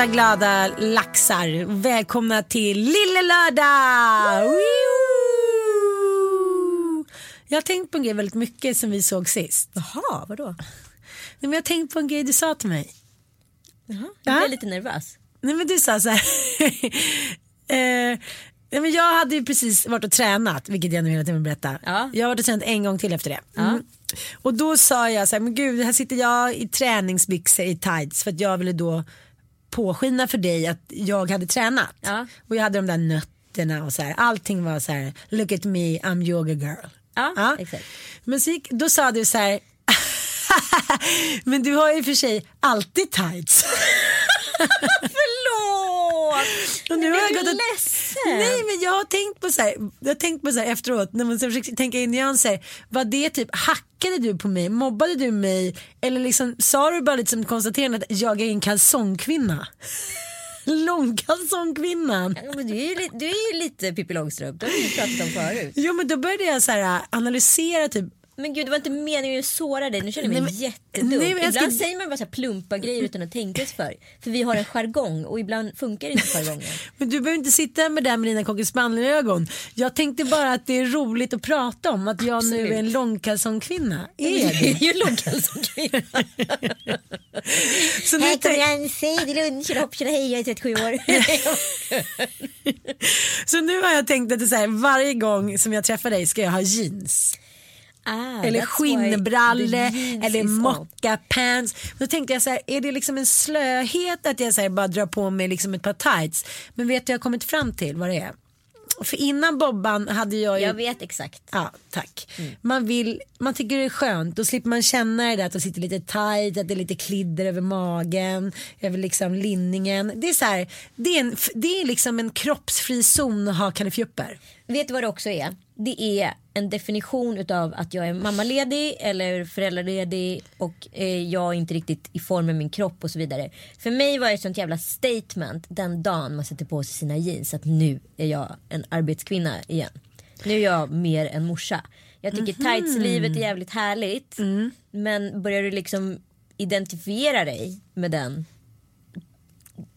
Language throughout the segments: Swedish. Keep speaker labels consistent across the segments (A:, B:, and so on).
A: Alla glada laxar. Välkomna till Lille Lördag! Woo! Jag har tänkt på en grej väldigt mycket som vi såg sist.
B: Jaha, vadå?
A: Nej, men jag har tänkt på en grej du sa till mig.
B: Jaha,
A: Ja.
B: jag är lite nervös.
A: Nej men du sa så här. eh, nej, men jag hade ju precis varit och tränat, vilket jag nu hela tiden berätta.
B: Ja.
A: Jag har varit och tränat en gång till efter det. Mm. Och då sa jag så här, men gud här sitter jag i träningsbyxor i tights för att jag ville då påskina för dig att jag hade tränat.
B: Ja.
A: Och jag hade de där nötterna och så här. Allting var så här, look at me, I'm yoga girl.
B: Ja, exakt.
A: Men så då sa du så här, men du har ju för sig alltid tights. Och nu har
B: jag
A: gått och-
B: ledsen.
A: Nej men jag har tänkt på så här, jag har tänkt på så här efteråt när man försöker tänka in nyanser. Var det typ, hackade du på mig, mobbade du mig eller liksom sa du bara lite som konstaterande att jag är en kalsongkvinna? Långkalsongkvinnan.
B: Ja, men du, är ju, du är ju lite Pippi Långstrump, det har vi ju pratat om förut.
A: Jo men då började jag så här analysera typ
B: Men gud det var inte meningen att såra dig, nu känner jag mig
A: Nej, men-
B: jättedum.
A: nej, jag
B: Ibland
A: ska-
B: säger man bara så plumpa grejer utan att tänka sig för. För vi har en jargong och ibland funkar inte jargongen.
A: Men du behöver inte sitta med det med dina cocker Jag tänkte bara att det är roligt att prata om att jag nu
B: Absolut.
A: är en långkalsongkvinna.
B: Du
A: Är
B: är
A: det?
B: ju långkalsongkvinna.
A: Så nu
B: Här kommer
A: tänk-
B: jag, säg till lunchen, hopp tjena hej jag är 37 år.
A: Så nu har jag tänkt att det är så här, varje gång som jag träffar dig ska jag ha jeans.
B: Ah,
A: eller
B: jeans
A: eller
B: is on.
A: mocka pants. Då tänkte jag så här, är det liksom en slöhet att jag så här, bara drar på mig liksom ett par tights. Men vet du jag har kommit fram till vad det är? För innan Bobban hade jag ju
B: Jag vet exakt.
A: Ja, tack.
B: Mm.
A: Man, vill, man tycker det är skönt, då slipper man känna det där att det sitter lite tight, att det är lite klidder över magen, över liksom linningen. Det är så här, det är, en, det är liksom en kroppsfri zon att ha kallefjupper.
B: Vet du vad det också är? Det är en definition utav att jag är mammaledig eller föräldraledig och eh, jag är inte riktigt i form med min kropp och så vidare. För mig var det ett sånt jävla statement den dagen man sätter på sig sina jeans att nu är jag en arbetskvinna igen. Nu är jag mer en morsa. Jag tycker tights-livet är jävligt härligt men börjar du liksom identifiera dig med den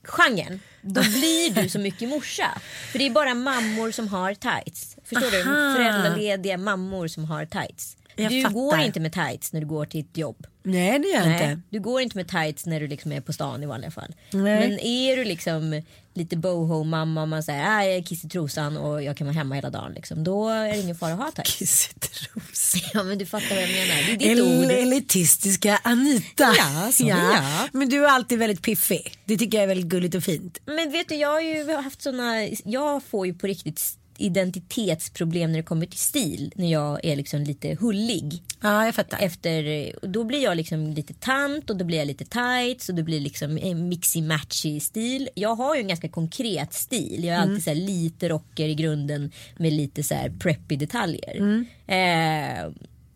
B: genren då blir du så mycket morsa. För det är bara mammor som har tights. Förstår du?
A: Aha.
B: Föräldralediga mammor som har tights.
A: Jag
B: du
A: fattar.
B: går inte med tights när du går till ett jobb.
A: Nej det gör jag
B: Nej,
A: inte.
B: du går inte med tights när du liksom är på stan i vanliga fall.
A: Nej.
B: Men är du liksom lite boho mamma och man säger att jag är kiss i trosan och jag kan vara hemma hela dagen. Liksom, då är det ingen fara att ha tights.
A: Kissitros.
B: Ja men du fattar vad jag menar. Det är ditt ord.
A: El elitistiska Anita.
B: Ja, så är jag.
A: Men du är alltid väldigt piffig. Det tycker jag är väldigt gulligt och fint.
B: Men vet du jag har ju haft såna, jag får ju på riktigt identitetsproblem när det kommer till stil. När jag är liksom lite hullig.
A: Ja jag fattar.
B: Efter, och då blir jag liksom lite tant och då blir jag lite tights och då blir det liksom en mixy-matchy stil. Jag har ju en ganska konkret stil. Jag är alltid så lite rocker i grunden med lite så här preppy detaljer. Eh,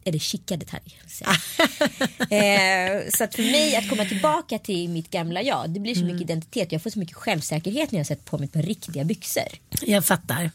B: är det chica detaljer. Så. eh, så att för mig att komma tillbaka till mitt gamla jag, det blir så mycket identitet. Jag får så mycket självsäkerhet när jag sätter på mig ett par riktiga byxor.
A: Jag fattar.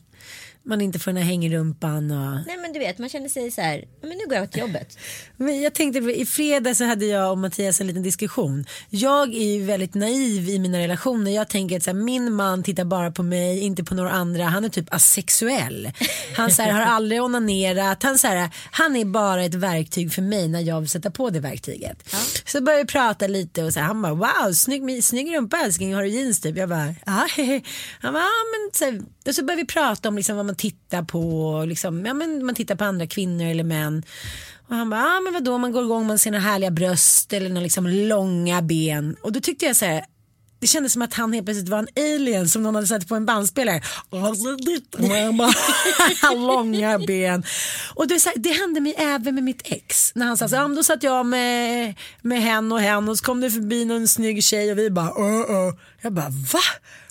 A: Man inte får den här hängrumpan och...
B: Nej men du vet, man känner sig så här, "Ja, men nu går jag till jobbet.
A: Men jag tänkte i fredag så hade jag och Mattias en liten diskussion. Jag är ju väldigt naiv i mina relationer. Jag tänker att så här, min man tittar bara på mig, inte på några andra. Han är typ asexuell. Han så här, har aldrig onanerat. Han, så här, han är bara ett verktyg för mig när jag vill sätta på det verktyget. Så började vi prata lite och så här, han bara wow, snygg, snygg rumpa älskling, har du jeans typ? Jag bara ja. Han bara, ja men så och så började vi prata om liksom, vad man tittar på. Liksom, ja, men man tittar på andra kvinnor eller män. Och han bara, ah, men vadå man går igång man ser några härliga bröst eller några liksom långa ben. Och då tyckte jag så här, det kändes som att han helt plötsligt var en alien som någon hade satt på en bandspelare. Långa ben. Och det, så här, det hände mig även med mitt ex. När han sa så här, ah, då satt jag med, med hen och hen och så kom det förbi någon snygg tjej och vi bara, uh, uh. jag bara, va?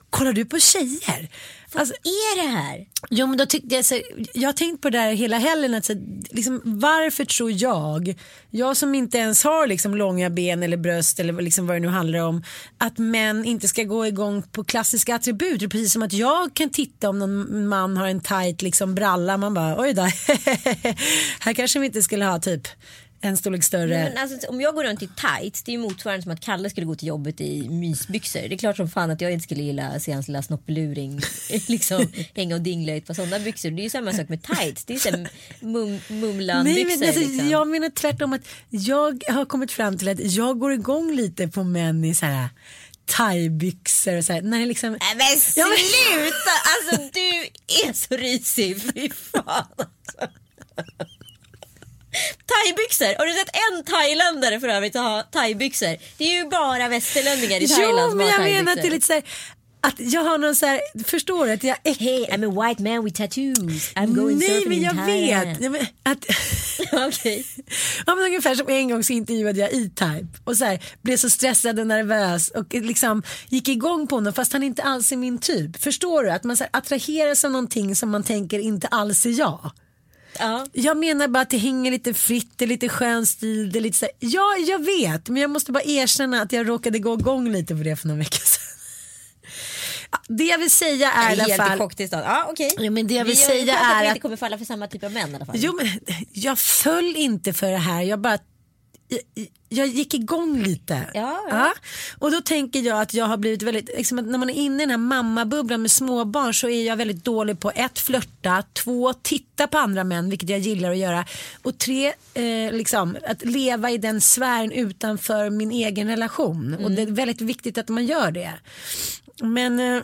A: Kollar du på tjejer? Alltså,
B: Är det här?
A: Jo men då tyckte jag, så, jag har tänkt på det här hela helgen. Att, så, liksom, varför tror jag, jag som inte ens har liksom, långa ben eller bröst eller liksom, vad det nu handlar om, att män inte ska gå igång på klassiska attribut. Precis som att jag kan titta om någon man har en tight liksom, bralla, man bara oj då, här kanske vi inte skulle ha typ en storlek större.
B: Men alltså, om jag går runt i tights, det är ju motsvarande som att Kalle skulle gå till jobbet i mysbyxor. Det är klart som fan att jag inte skulle gilla att se hans lilla snoppeluring liksom, hänga och dingla i ett par sådana byxor. Det är ju samma sak med tights. Det är ju mum, mumlan-byxor.
A: Nej, men alltså,
B: liksom.
A: Jag menar tvärtom att jag har kommit fram till att jag går igång lite på män i så här thaibyxor och så här, när det liksom...
B: Nej men- sluta! Alltså du är så risig. Fy fan. Alltså. Thaibyxor, har du sett en thailändare för övrigt ha thaibyxor? Det är ju bara västerlänningar i Thailand
A: Jo
B: som
A: men
B: har
A: jag menar
B: thaibyxor.
A: att det är lite så här, att jag har någon så här, förstår du att jag äck...
B: Hey, I'm a white man with tattoos. I'm going
A: Nej men jag vet. Ja, men att,
B: Okej.
A: ja, men ungefär som en gång så intervjuade jag E-Type och så här, blev så stressad och nervös och liksom gick igång på honom fast han inte alls är min typ. Förstår du? Att man så här, attraheras av någonting som man tänker inte alls är jag.
B: Ja.
A: Jag menar bara att det hänger lite fritt, det är lite skön stil. Det är lite så här, ja, jag vet, men jag måste bara erkänna att jag råkade gå igång lite på det för några veckor sedan. Det jag vill säga är i alla
B: Helt i
A: fall.
B: Ja, okej.
A: Ja, men det jag vill
B: vi
A: säga
B: pratat att
A: är
B: vi inte kommer falla för samma typ av män i alla fall.
A: Jo, men jag föll inte för det här. Jag bara jag, jag gick igång lite.
B: Ja, ja.
A: Och då tänker jag att jag har blivit väldigt, liksom när man är inne i den här mammabubblan med småbarn så är jag väldigt dålig på ett, flörta, två, titta på andra män, vilket jag gillar att göra. Och tre, eh, liksom, att leva i den sfären utanför min egen relation. Och det är väldigt viktigt att man gör det. Men eh,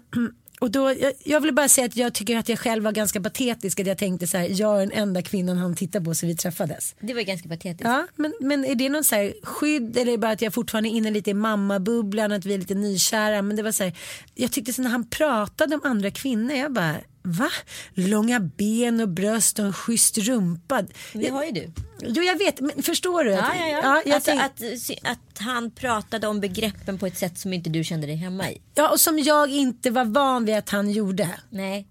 A: och då, jag, jag vill bara säga att jag tycker att jag själv var ganska patetisk. Att jag tänkte så här, jag är den enda kvinnan han tittar på så vi träffades.
B: Det var ganska patetiskt.
A: Ja, men, men är det någon så här skydd eller är det bara att jag fortfarande är inne lite i mammabubblan, att vi är lite nykära. Men det var så här, jag tyckte så när han pratade om andra kvinnor, jag bara, va? Långa ben och bröst och en schysst rumpa.
B: Det har ju du.
A: Jo, jag vet, men förstår du?
B: Ja, ja, ja.
A: jag
B: alltså,
A: tänk-
B: att, att han pratade om begreppen på ett sätt som inte du kände dig hemma i.
A: ja, och som jag inte var van vid att han gjorde.
B: Nej.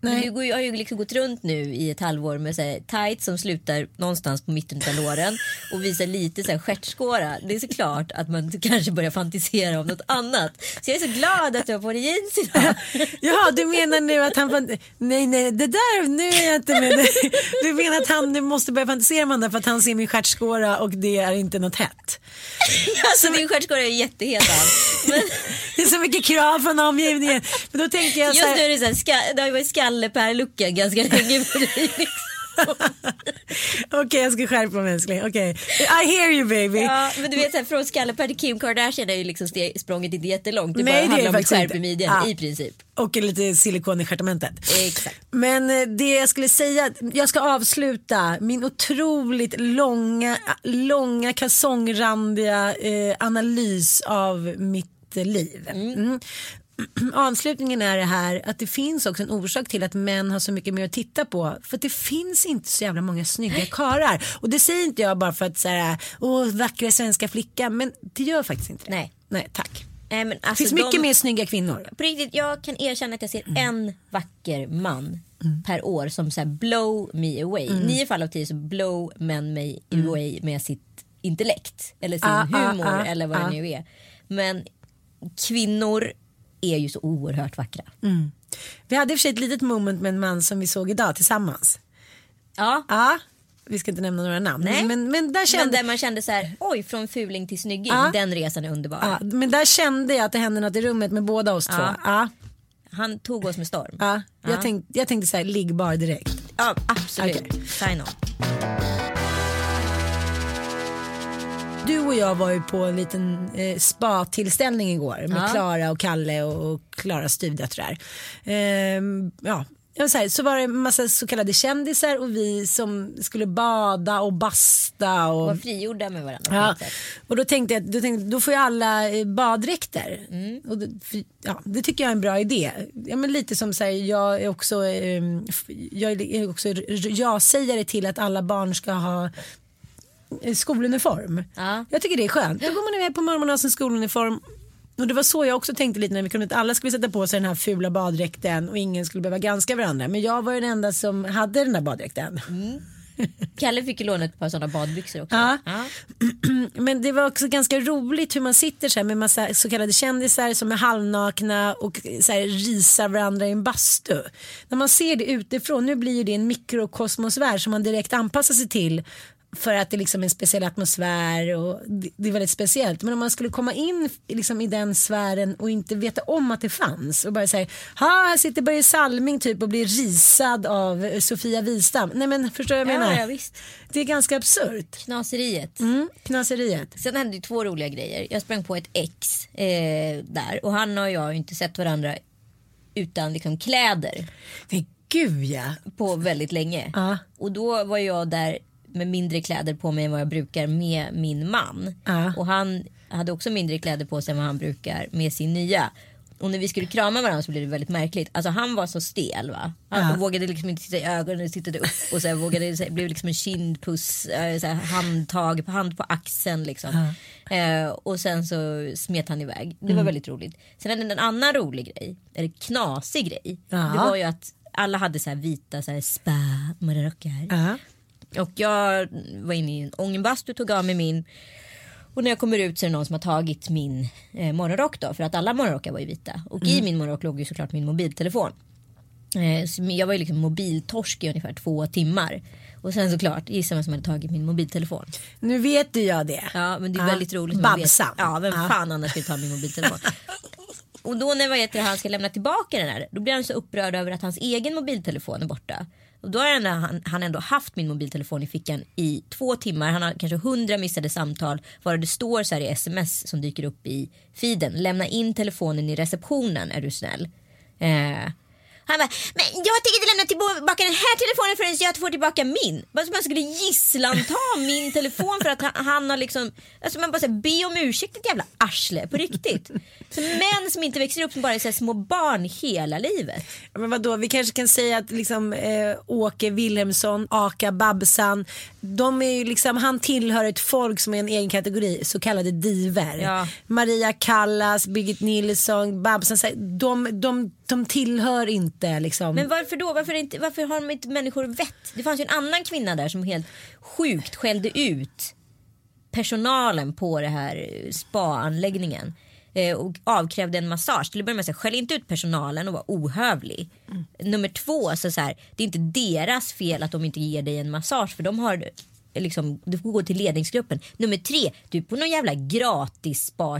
A: Nej.
B: Du ju- har ju liksom gått runt nu i ett halvår med så här, tights som slutar någonstans på mitten av låren och visar lite så här stjärtskåra. Det är så klart att man kanske börjar fantisera om något annat. Så jag är så glad att du har på dig jeans idag.
A: Jaha, du menar nu att han... fan- Nej, nej, det där, nu är jag inte med dig. Du menar att han nu måste börja fantisera om andra för att han ser min stjärtskåra och det är inte något hett.
B: Alltså din stjärtskåra är jätteheta. Men
A: Det är så mycket krav från omgivningen. Men då tänker jag så
B: just nu är
A: här,
B: det så här, ska, det har ju varit skallepärlucka ganska länge för dig.
A: okej jag ska skärpa mig älskling, okej. I hear you baby.
B: Ja, men du vet så här, från skallepär till Kim Kardashian är ju liksom ste- språnget inte jättelångt. Det
A: Nej,
B: bara
A: det är
B: handlar om ett skärp i midjan
A: Ja.
B: i princip.
A: Och lite silikon i stjärtamentet.
B: Exakt.
A: Men eh, det jag skulle säga, jag ska avsluta min otroligt långa, långa kalsongrandiga eh, analys av mitt liv. Mm. Avslutningen är det här att det finns också en orsak till att män har så mycket mer att titta på. För att det finns inte så jävla många snygga karar. Och det säger inte jag bara för att säga, åh vackra svenska flicka, men det gör faktiskt inte det.
B: Nej.
A: Nej, tack.
B: Nej, men
A: Det
B: alltså,
A: finns mycket
B: de,
A: mer snygga kvinnor.
B: På riktigt, jag kan erkänna att jag ser en vacker man per år som så här blow me away. Nio fall av tio så blow män mig away med sitt intellekt. Eller sin
A: Ah, ah,
B: humor
A: ah,
B: eller vad
A: ah.
B: det nu är. Men kvinnor är ju så oerhört vackra.
A: Vi hade i och för sig ett litet moment med en man som vi såg idag tillsammans.
B: Ja.
A: Ja, vi ska inte nämna några namn.
B: Nej.
A: Men, men, där
B: Men
A: kände,
B: där man kände så här, oj från fuling till snygging,
A: Ja.
B: den resan är underbar.
A: ja, men där kände jag att det hände något i rummet med båda oss två. Ja,
B: Han tog oss med storm.
A: ja.
B: Ja.
A: Jag, tänkte, jag tänkte så här, ligg bara direkt.
B: Ja, absolut.
A: Okej.
B: Sign on.
A: Du och jag var ju på en liten eh, spa-tillställning igår med
B: Ja.
A: Klara och Kalle och Klaras styvdöttrar. Ehm, ja. Så, här, så var det en massa så kallade kändisar och vi som skulle bada och basta. Och,
B: Var frigjorda med varandra.
A: Ja, och då tänkte jag, då, tänkte, då får ju alla eh, baddräkter.
B: Mm.
A: Och det, för- ja, det tycker jag är en bra idé. Ja, men lite som så här, jag är också, eh, f- jag är också ja-sägare till att alla barn ska ha skoluniform.
B: Ja.
A: Jag tycker det är skönt. Då går man iväg på morgonen och har sin skoluniform. Och det var så jag också tänkte lite när vi kunde att alla skulle sätta på sig den här fula baddräkten och ingen skulle behöva granska varandra. Men jag var ju den enda som hade den där baddräkten.
B: Kalle fick ju låna ett par sådana badbyxor också.
A: Ja.
B: Ja.
A: Men det var också ganska roligt hur man sitter så här med massa så kallade kändisar som är halvnakna och så här risar varandra i en bastu. När man ser det utifrån, nu blir ju det en mikrokosmosvärld som man direkt anpassar sig till för att det liksom är en speciell atmosfär och det det är väldigt speciellt. Men om man skulle komma in liksom i den sfären och inte veta om att det fanns och bara säga, ha här sitter Börje Salming typ och blir risad av Sofia Wistam. Nej men förstår du vad jag
B: Ja,
A: menar?
B: ja, visst.
A: Det är ganska absurt.
B: Knaseriet.
A: Mm, knaseriet.
B: Sen hände ju två roliga grejer. Jag sprang på ett ex eh, där och han och jag har ju inte sett varandra utan liksom kläder
A: Nej, gud ja.
B: på väldigt länge.
A: Ja.
B: Och då var jag där med mindre kläder på mig än vad jag brukar med min man.
A: Ja.
B: Och han hade också mindre kläder på sig än vad han brukar med sin nya. Och när vi skulle krama varandra så blev det väldigt märkligt. Alltså han var så stel va. Han
A: Ja.
B: vågade liksom inte titta i ögonen, tittade upp och så här, vågade, så här, blev liksom en kindpuss, eh, så här, handtag, hand på axeln liksom. Eh, och sen så smet han iväg. Det
A: Mm.
B: var väldigt roligt. Sen hade en annan rolig grej, eller knasig grej.
A: Ja.
B: Det var ju att alla hade så vita så här spa morgonrockar.
A: Ja.
B: Och jag var inne i en ångenbastu, tog av mig min. Och när jag kommer ut så är det någon som har tagit min eh, morgonrock då. För att alla morgonrockar var ju vita. Och i min morgonrock låg ju såklart min mobiltelefon. Eh, jag var ju liksom mobiltorsk i ungefär två timmar. Och sen såklart, gissa vem som hade tagit min mobiltelefon.
A: Nu vet ju jag det.
B: Ja men det är
A: Ja.
B: väldigt roligt.
A: Babsan.
B: Ja vem
A: Ja.
B: fan annars skulle ta min mobiltelefon. Och då när vad heter, han ska lämna tillbaka den här. Då blir han så upprörd över att hans egen mobiltelefon är borta. Och då har ändå, han, han ändå haft min mobiltelefon i fickan i två timmar. Han har kanske hundra missade samtal. varav det står så här i sms som dyker upp i feeden. Lämna in telefonen i receptionen är du snäll. Eh, han bara, men jag tänker inte lämna tillbaka den här telefonen förrän jag får tillbaka min. Bara som man skulle gisslanta min telefon för att han, han har liksom, alltså man bara säger be om ursäkt ett jävla arsle på riktigt. Så män som inte växer upp som bara är så små barn hela livet.
A: Ja, Men vadå, vi kanske kan säga att liksom, eh, Åke Wilhelmsson, Aka Babsan, de är ju liksom, han tillhör ett folk som är en egen kategori, så kallade diver.
B: Ja.
A: Maria Callas, Birgit Nilsson, här, de, de, de tillhör inte liksom.
B: Men varför då? Varför, inte, varför har de inte människor vett? Det fanns ju en annan kvinna där som helt sjukt skällde ut personalen på det här spa-anläggningen eh, och avkrävde en massage. Till att börja med så här, skäll inte ut personalen och var ohövlig. Nummer två, så, så här, det är inte deras fel att de inte ger dig en massage för de har eh, Liksom, du får gå till ledningsgruppen. Nummer tre, du är på någon jävla gratis spa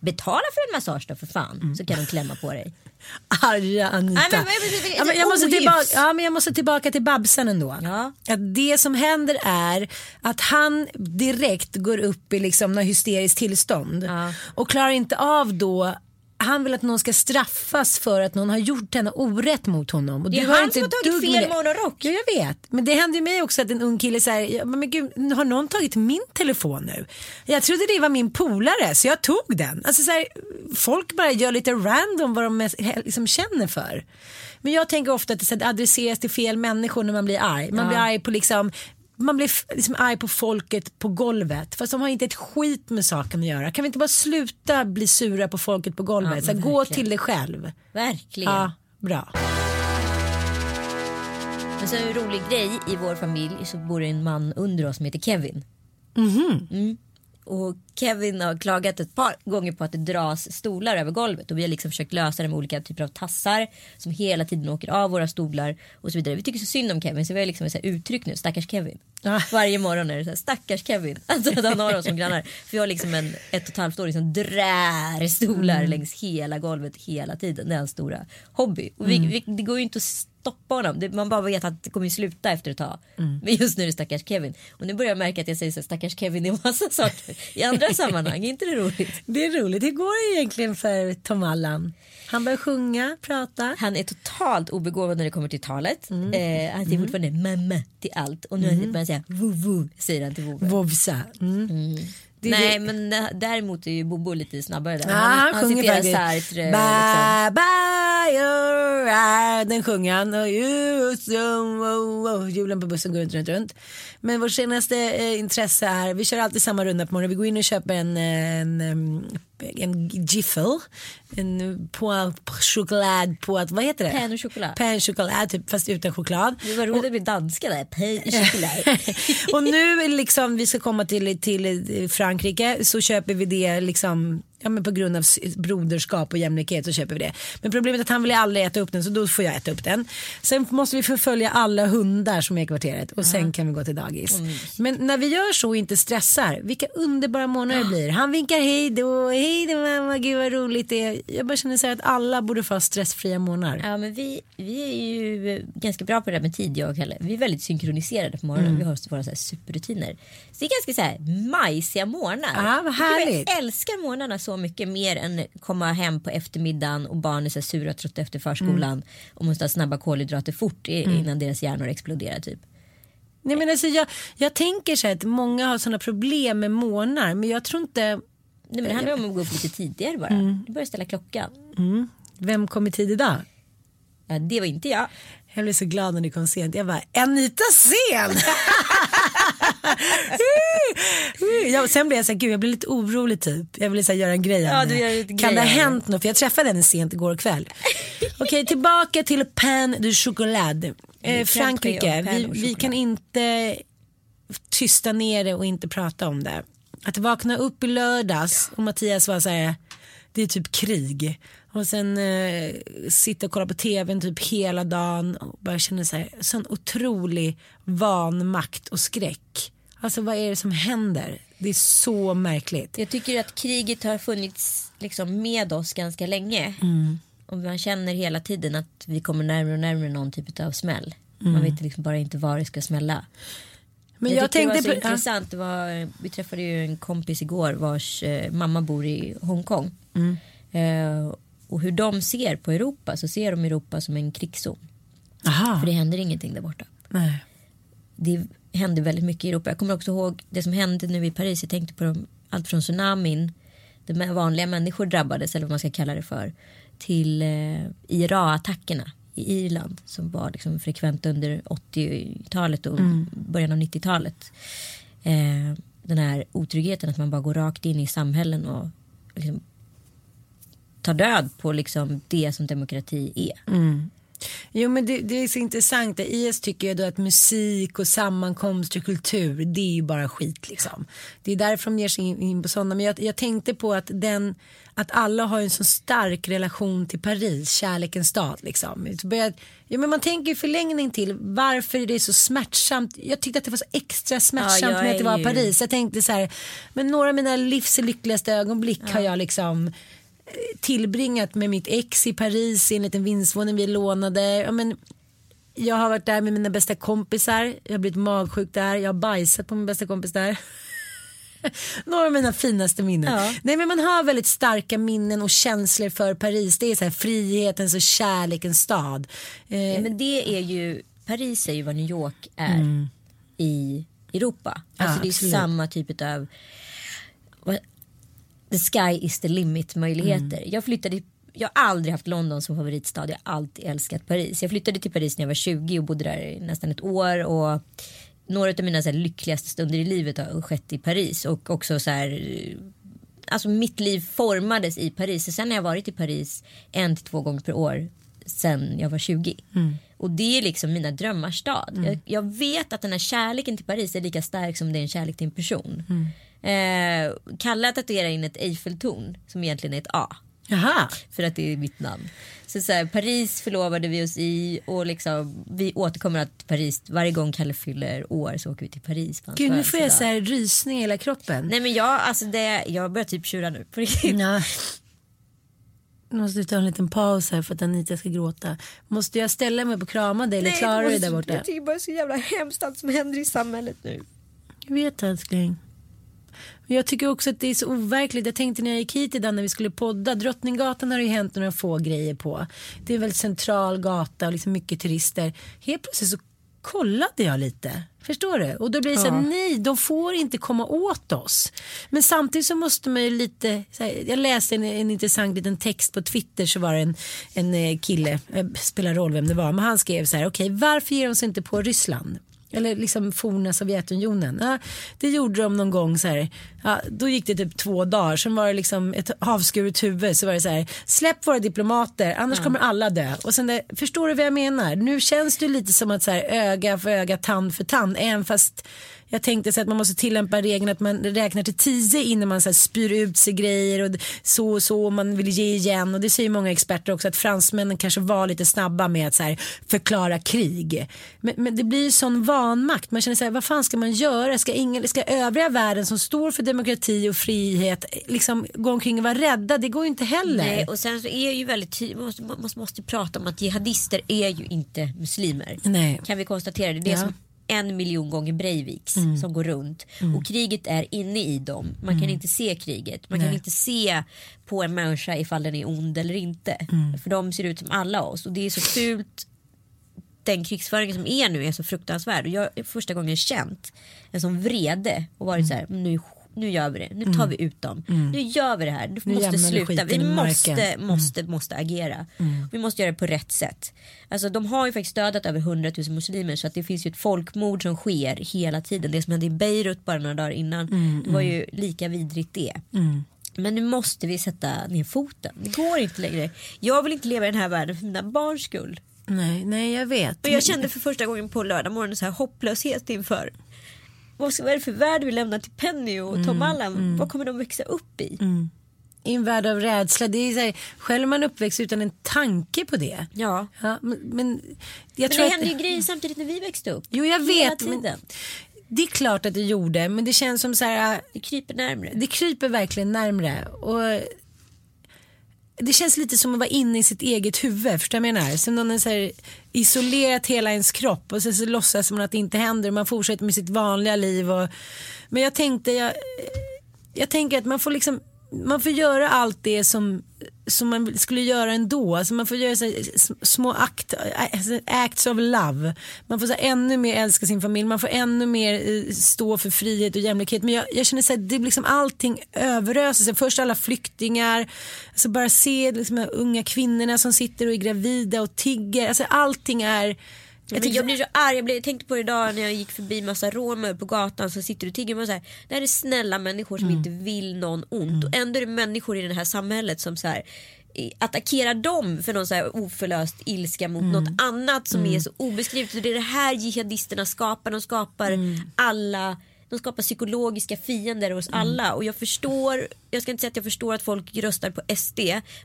B: Betala för en massage då för fan så kan de klämma på dig.
A: Arga Anita.
B: Nej, men- men- men-
A: ja, men jag, måste tillbaka, ja, men jag måste tillbaka till Babsan ändå.
B: Ja.
A: Att det som händer är att han direkt går upp i liksom något hysteriskt tillstånd
B: Ja.
A: och klarar inte av då han vill att någon ska straffas för att någon har gjort henne orätt mot honom. Och
B: Det är han
A: inte
B: som har tagit fel morgonrock.
A: Ja, jag vet. Men det hände ju mig också att en ung kille säger, men gud, har någon tagit min telefon nu? Jag trodde det var min polare så jag tog den. Alltså så här, folk bara gör lite random vad de liksom känner för. Men jag tänker ofta att det adresseras till fel människor när man blir arg. Man
B: Ja.
A: blir arg på liksom man blir liksom arg på folket på golvet fast de har inte ett skit med saken att göra. Kan vi inte bara sluta bli sura på folket på golvet?
B: Ja,
A: så gå till dig själv.
B: Verkligen.
A: Ja, bra.
B: Men så en rolig grej i vår familj så bor det en man under oss som heter Kevin. Mm. Och Kevin har klagat ett par gånger på att det dras stolar över golvet och vi har liksom försökt lösa det med olika typer av tassar som hela tiden åker av våra stolar och så vidare. Vi tycker så synd om Kevin så vi har liksom ett uttryck nu, stackars Kevin.
A: Ja.
B: Varje morgon är det så här, stackars Kevin. Alltså att han har oss som grannar. För vi har liksom en ett och ett halvt år som drär stolar längs hela golvet hela tiden. Det är hans stora hobby. Och vi, vi, det går ju inte att stoppa honom. Det, man bara vet att det kommer sluta efter ett tag. Men just nu är det stackars Kevin. Och nu börjar jag märka att jag säger så här, stackars Kevin i massa saker. I andra sammanhang. Är inte det roligt?
A: Det är roligt. Hur går det egentligen för Tom Allan? Han börjar sjunga, prata.
B: Han är totalt obegåvad när det kommer till talet.
A: Mm.
B: Eh, han säger fortfarande mamma till allt. Och nu mm. börjar han säga vuvu säger han till Vove.
A: Vovsa. Mm. Det-
B: Nej
A: det-
B: men eh, däremot är ju Bobo lite snabbare där.
A: Ja, han, sjunger
B: citerar
A: faktiskt.
B: Sartre. Liksom.
A: Bye bye your eye. Den sjunger han. Och oh, oh. Hjulen på bussen går runt, runt, runt. Men vårt senaste eh, intresse är, vi kör alltid samma runda på morgonen. Vi går in och köper en, en, em, en giffel. En på choklad på att, vad heter det?
B: Pain och choklad.
A: Pain choklad, typ, fast utan choklad.
B: Det var roligt att det blir danska där. I choklad.
A: och nu liksom vi ska komma till, till Frankrike så köper vi det liksom Ja, men på grund av broderskap och jämlikhet så köper vi det. Men problemet är att han vill aldrig äta upp den så då får jag äta upp den. Sen måste vi förfölja alla hundar som är i kvarteret och sen kan vi gå till dagis. Men när vi gör så och inte stressar, vilka underbara månader det blir. Han vinkar hej då, hej då mamma, gud vad roligt det är. Jag bara känner så här att alla borde få ha stressfria månader.
B: Ja men vi, vi är ju ganska bra på det där med tid jag och Kalle. Vi är väldigt synkroniserade på morgonen.
A: Mm.
B: Vi har våra så här superrutiner. Så det är ganska så här majsiga morgnar.
A: Ja, vad härligt.
B: Jag älskar morgnarna så mycket mer än komma hem på eftermiddagen och barnen är så sura och trötta efter förskolan
A: Mm.
B: och måste ha snabba kolhydrater fort i- innan deras hjärnor exploderar typ.
A: Nej, men alltså, jag, jag tänker så här att många har sådana problem med månader men jag tror inte,
B: Nej, men det handlar om att gå upp lite tidigare bara.
A: Mm.
B: Du börjar ställa klockan.
A: vem kom i tid idag?
B: Ja, det var inte jag.
A: Jag blev så glad när du kom sent. Jag bara, Anita sen! ja, och sen blev jag så här, gud jag blev lite orolig typ. Jag ville så här, göra en grej
B: Ja, du gör lite
A: Kan
B: grej
A: det ha hänt något? För jag träffade henne sent igår kväll. Okej, tillbaka till pain de choklad. Eh, Frankrike, vi, vi kan inte tysta ner det och inte prata om det. Att vakna upp i lördags och Mattias var så här, det är typ krig. Och sen eh, sitta och kolla på tvn typ hela dagen och bara känna så här, sån otrolig vanmakt och skräck. Alltså vad är det som händer? Det är så märkligt.
B: Jag tycker att kriget har funnits liksom med oss ganska länge.
A: Mm.
B: Och man känner hela tiden att vi kommer närmare och närmare någon typ av smäll.
A: Mm.
B: Man vet liksom bara inte var det ska smälla.
A: Men
B: jag,
A: jag, tänkte
B: det var så
A: på,
B: intressant. Det var, vi träffade ju en kompis igår vars eh, mamma bor i Hongkong.
A: Mm.
B: Eh, och hur de ser på Europa så ser de Europa som en krigszon.
A: Aha.
B: För det händer ingenting där borta.
A: Nej.
B: det hände väldigt mycket i Europa. Jag kommer också ihåg det som hände nu i Paris. Jag tänkte på dem, allt från tsunamin, där vanliga människor drabbades eller vad man ska kalla det för, till eh, IRA-attackerna i Irland som var liksom frekvent under 80-talet och början av 90-talet. Eh, den här otryggheten att man bara går rakt in i samhällen och liksom, tar död på liksom det som demokrati är.
A: Jo men det, det är så intressant. IS tycker ju då att musik och sammankomster och kultur det är ju bara skit liksom. Det är därför de ger sig in, på sådana. Men jag, jag tänkte på att den att alla har en så stark relation till Paris, kärlekens stad liksom. Börjar- Ja, men man tänker i förlängning till varför det är så smärtsamt. Jag tyckte att det var så extra smärtsamt
B: jag
A: med att det var Paris. Jag tänkte så här, men några av mina livs lyckligaste ögonblick har jag liksom tillbringat med mitt ex i Paris i en liten vindsvåning vi lånade. Ja, men, jag har varit där med mina bästa kompisar. Jag har blivit magsjuk där. Jag har bajsat på min bästa kompis där. Några av mina finaste minnen.
B: Ja.
A: Nej, men man har väldigt starka minnen och känslor för Paris. Det är så här frihetens och kärlekens stad. Eh,
B: Ja, men det är ju, Paris är ju vad New York är i Europa. Alltså
A: Mm. Ja,
B: det är
A: absolut.
B: samma typ av the sky is the limit möjligheter.
A: Mm.
B: Jag flyttade jag har aldrig haft London som favoritstad. Jag har alltid älskat Paris. Jag flyttade till Paris när jag var 20 och bodde där i nästan ett år. Och några av mina så här, lyckligaste stunder i livet har skett i Paris och också så här Alltså mitt liv formades i Paris. Sen har jag varit i Paris en till två gånger per år sen jag var 20. Och det är liksom mina drömmars stad. Jag, jag vet att den här kärleken till Paris är lika stark som det är en kärlek till en person. Eh, Kalle tatuerar in ett Eiffeltorn som egentligen är ett A.
A: Jaha.
B: För att det är mitt namn. Så, så här, Paris förlovade vi oss i och liksom, vi återkommer att Paris varje gång Kalle fyller år så åker vi till Paris. på
A: Gud nu får jag så här rysning i hela kroppen.
B: Nej men jag, alltså det, jag börjar typ tjura nu. På riktigt.
A: Ja. Nu måste vi ta en liten paus här för att Anita ska gråta. Måste jag ställa mig upp och krama dig eller klarar du dig där borta?
B: Jag tycker bara det är så jävla hemskt allt som händer i samhället nu.
A: Jag vet älskling. Men jag tycker också att det är så overkligt. Jag tänkte när jag gick hit idag när vi skulle podda. Drottninggatan har det ju hänt några få grejer på. Det är väldigt central gata och liksom mycket turister. Helt plötsligt så kollade jag lite. Förstår du? Och då blir det så här, nej, de får inte komma åt oss. Men samtidigt så måste man ju lite, här, jag läste en, en intressant liten text på Twitter så var det en, en eh, kille, eh, spelar roll vem det var, men han skrev så här, okej varför ger de sig inte på Ryssland? Eller liksom forna Sovjetunionen. Ja, det gjorde de någon gång så här. Ja, då gick det typ två dagar. Sen var det liksom ett havskuret huvud. Så var det så här. Släpp våra diplomater annars kommer alla dö. Och sen det, förstår du vad jag menar? Nu känns det lite som att så här, öga för öga, tand för tand. Även fast jag tänkte så att man måste tillämpa regeln att man räknar till tio innan man så här spyr ut sig grejer och så och så och man vill ge igen och det säger många experter också att fransmännen kanske var lite snabba med att så här förklara krig. Men, men det blir ju sån vanmakt. Man känner så här, vad fan ska man göra? Ska, ingen, ska övriga världen som står för demokrati och frihet liksom gå omkring och vara rädda? Det går ju inte heller.
B: Nej, och sen så är det ju väldigt man måste, man måste, prata om att jihadister är ju inte muslimer.
A: Nej.
B: Kan vi konstatera det. Det
A: Ja.
B: som en miljon gånger Breiviks som går runt. Och kriget är inne i dem. Man kan inte se kriget. Man kan
A: Nej.
B: inte se på en människa ifall den är ond eller inte. För de ser ut som alla oss. Och det är så fult. Den krigsföringen som är nu är så fruktansvärd. Och jag har första gången känt en sån vrede och varit så här, nu, nu gör vi det. Nu tar vi ut dem. Nu gör vi det här. Nu, måste sluta. Vi måste.
A: Mm.
B: måste, måste agera. Vi måste göra det på rätt sätt. Alltså, de har ju faktiskt dödat över 100 000 muslimer så att det finns ju ett folkmord som sker hela tiden. Det som hände i Beirut bara några dagar innan.
A: Mm,
B: Det var ju lika vidrigt det. Men nu måste vi sätta ner foten. Det går inte längre. Jag vill inte leva i den här världen för mina barns skull.
A: Nej, nej, jag vet.
B: Och jag kände för första gången på lördag morgon så här hopplöshet inför vad ska- vad är det för värld vi lämnar till Penny och
A: Mm,
B: Tom Allan? Vad kommer de växa upp i?
A: I en värld av rädsla. Det är så här, själv man uppväxt utan en tanke på det.
B: Ja.
A: Ja, men, men jag
B: Men
A: tror
B: det
A: att...
B: hände ju grejer samtidigt när vi växte upp.
A: Jo, jag vet. Men det är klart att det gjorde, men det känns som så här.
B: Det kryper närmre.
A: Det kryper verkligen närmre. Och det känns lite som att vara inne i sitt eget huvud. Förstår du vad jag menar? Som någon har isolerat hela ens kropp och sen så låtsas man att det inte händer och man fortsätter med sitt vanliga liv. Och, men jag tänkte, jag, jag tänker att man får liksom man får göra allt det som, som man skulle göra ändå. Alltså man får göra så små act, äh, alltså, acts of love. Man får så ännu mer älska sin familj. Man får ännu mer eh, stå för frihet och jämlikhet. Men jag, jag känner så här, det är liksom allting överöser sig. Först alla flyktingar. Alltså bara se liksom, de här unga kvinnorna som sitter och är gravida och tigger. Alltså allting är
B: jag, jag blir så arg, jag, blev, jag tänkte på det idag när jag gick förbi massa romer på gatan som sitter och tigger. Man så här, det här är snälla människor som inte vill någon ont. Och ändå är det människor i det här samhället som så här, attackerar dem för någon så här oförlöst ilska mot något annat som är så obeskrivet. Och det är det här jihadisterna skapar. De skapar alla de skapar psykologiska fiender hos alla och jag förstår, jag ska inte säga att jag förstår att folk röstar på SD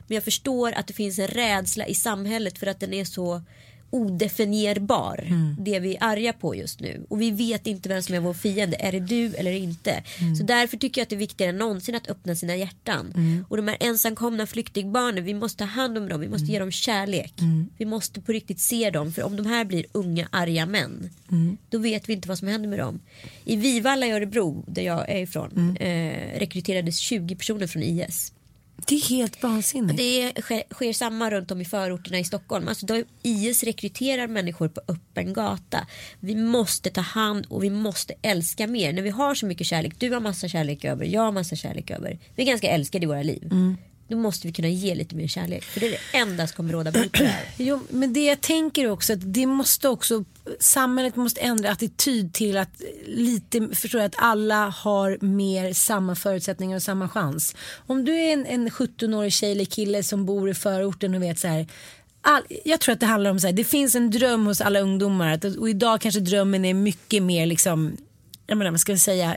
B: men jag förstår att det finns en rädsla i samhället för att den är så odefinierbar. Det vi är arga på just nu. Och vi vet inte vem som är vår fiende. Är det du eller inte? Så därför tycker jag att det är viktigare än någonsin att öppna sina hjärtan. Och de här ensamkomna flyktingbarnen, vi måste ta hand om dem. Vi måste ge dem kärlek. Vi måste på riktigt se dem. För om de här blir unga arga män, då vet vi inte vad som händer med dem. I Vivalla i Örebro, där jag är ifrån, eh, rekryterades 20 personer från IS.
A: Det är helt vansinnigt.
B: Det sker, sker samma runt om i förorterna i Stockholm. Alltså då IS rekryterar människor på öppen gata. Vi måste ta hand och vi måste älska mer. När vi har så mycket kärlek, du har massa kärlek över, jag har massa kärlek över. Vi är ganska älskade i våra liv då måste vi kunna ge lite mer kärlek. För det är det enda som kommer råda bot på det här.
A: Jo, men det jag tänker också att det måste också samhället måste ändra attityd till att lite förstår jag, att alla har mer samma förutsättningar och samma chans. Om du är en, en 17-årig tjej eller kille som bor i förorten och vet så här All, jag tror att det handlar om så här, det finns en dröm hos alla ungdomar att, och idag kanske drömmen är mycket mer liksom, jag menar, vad ska jag säga,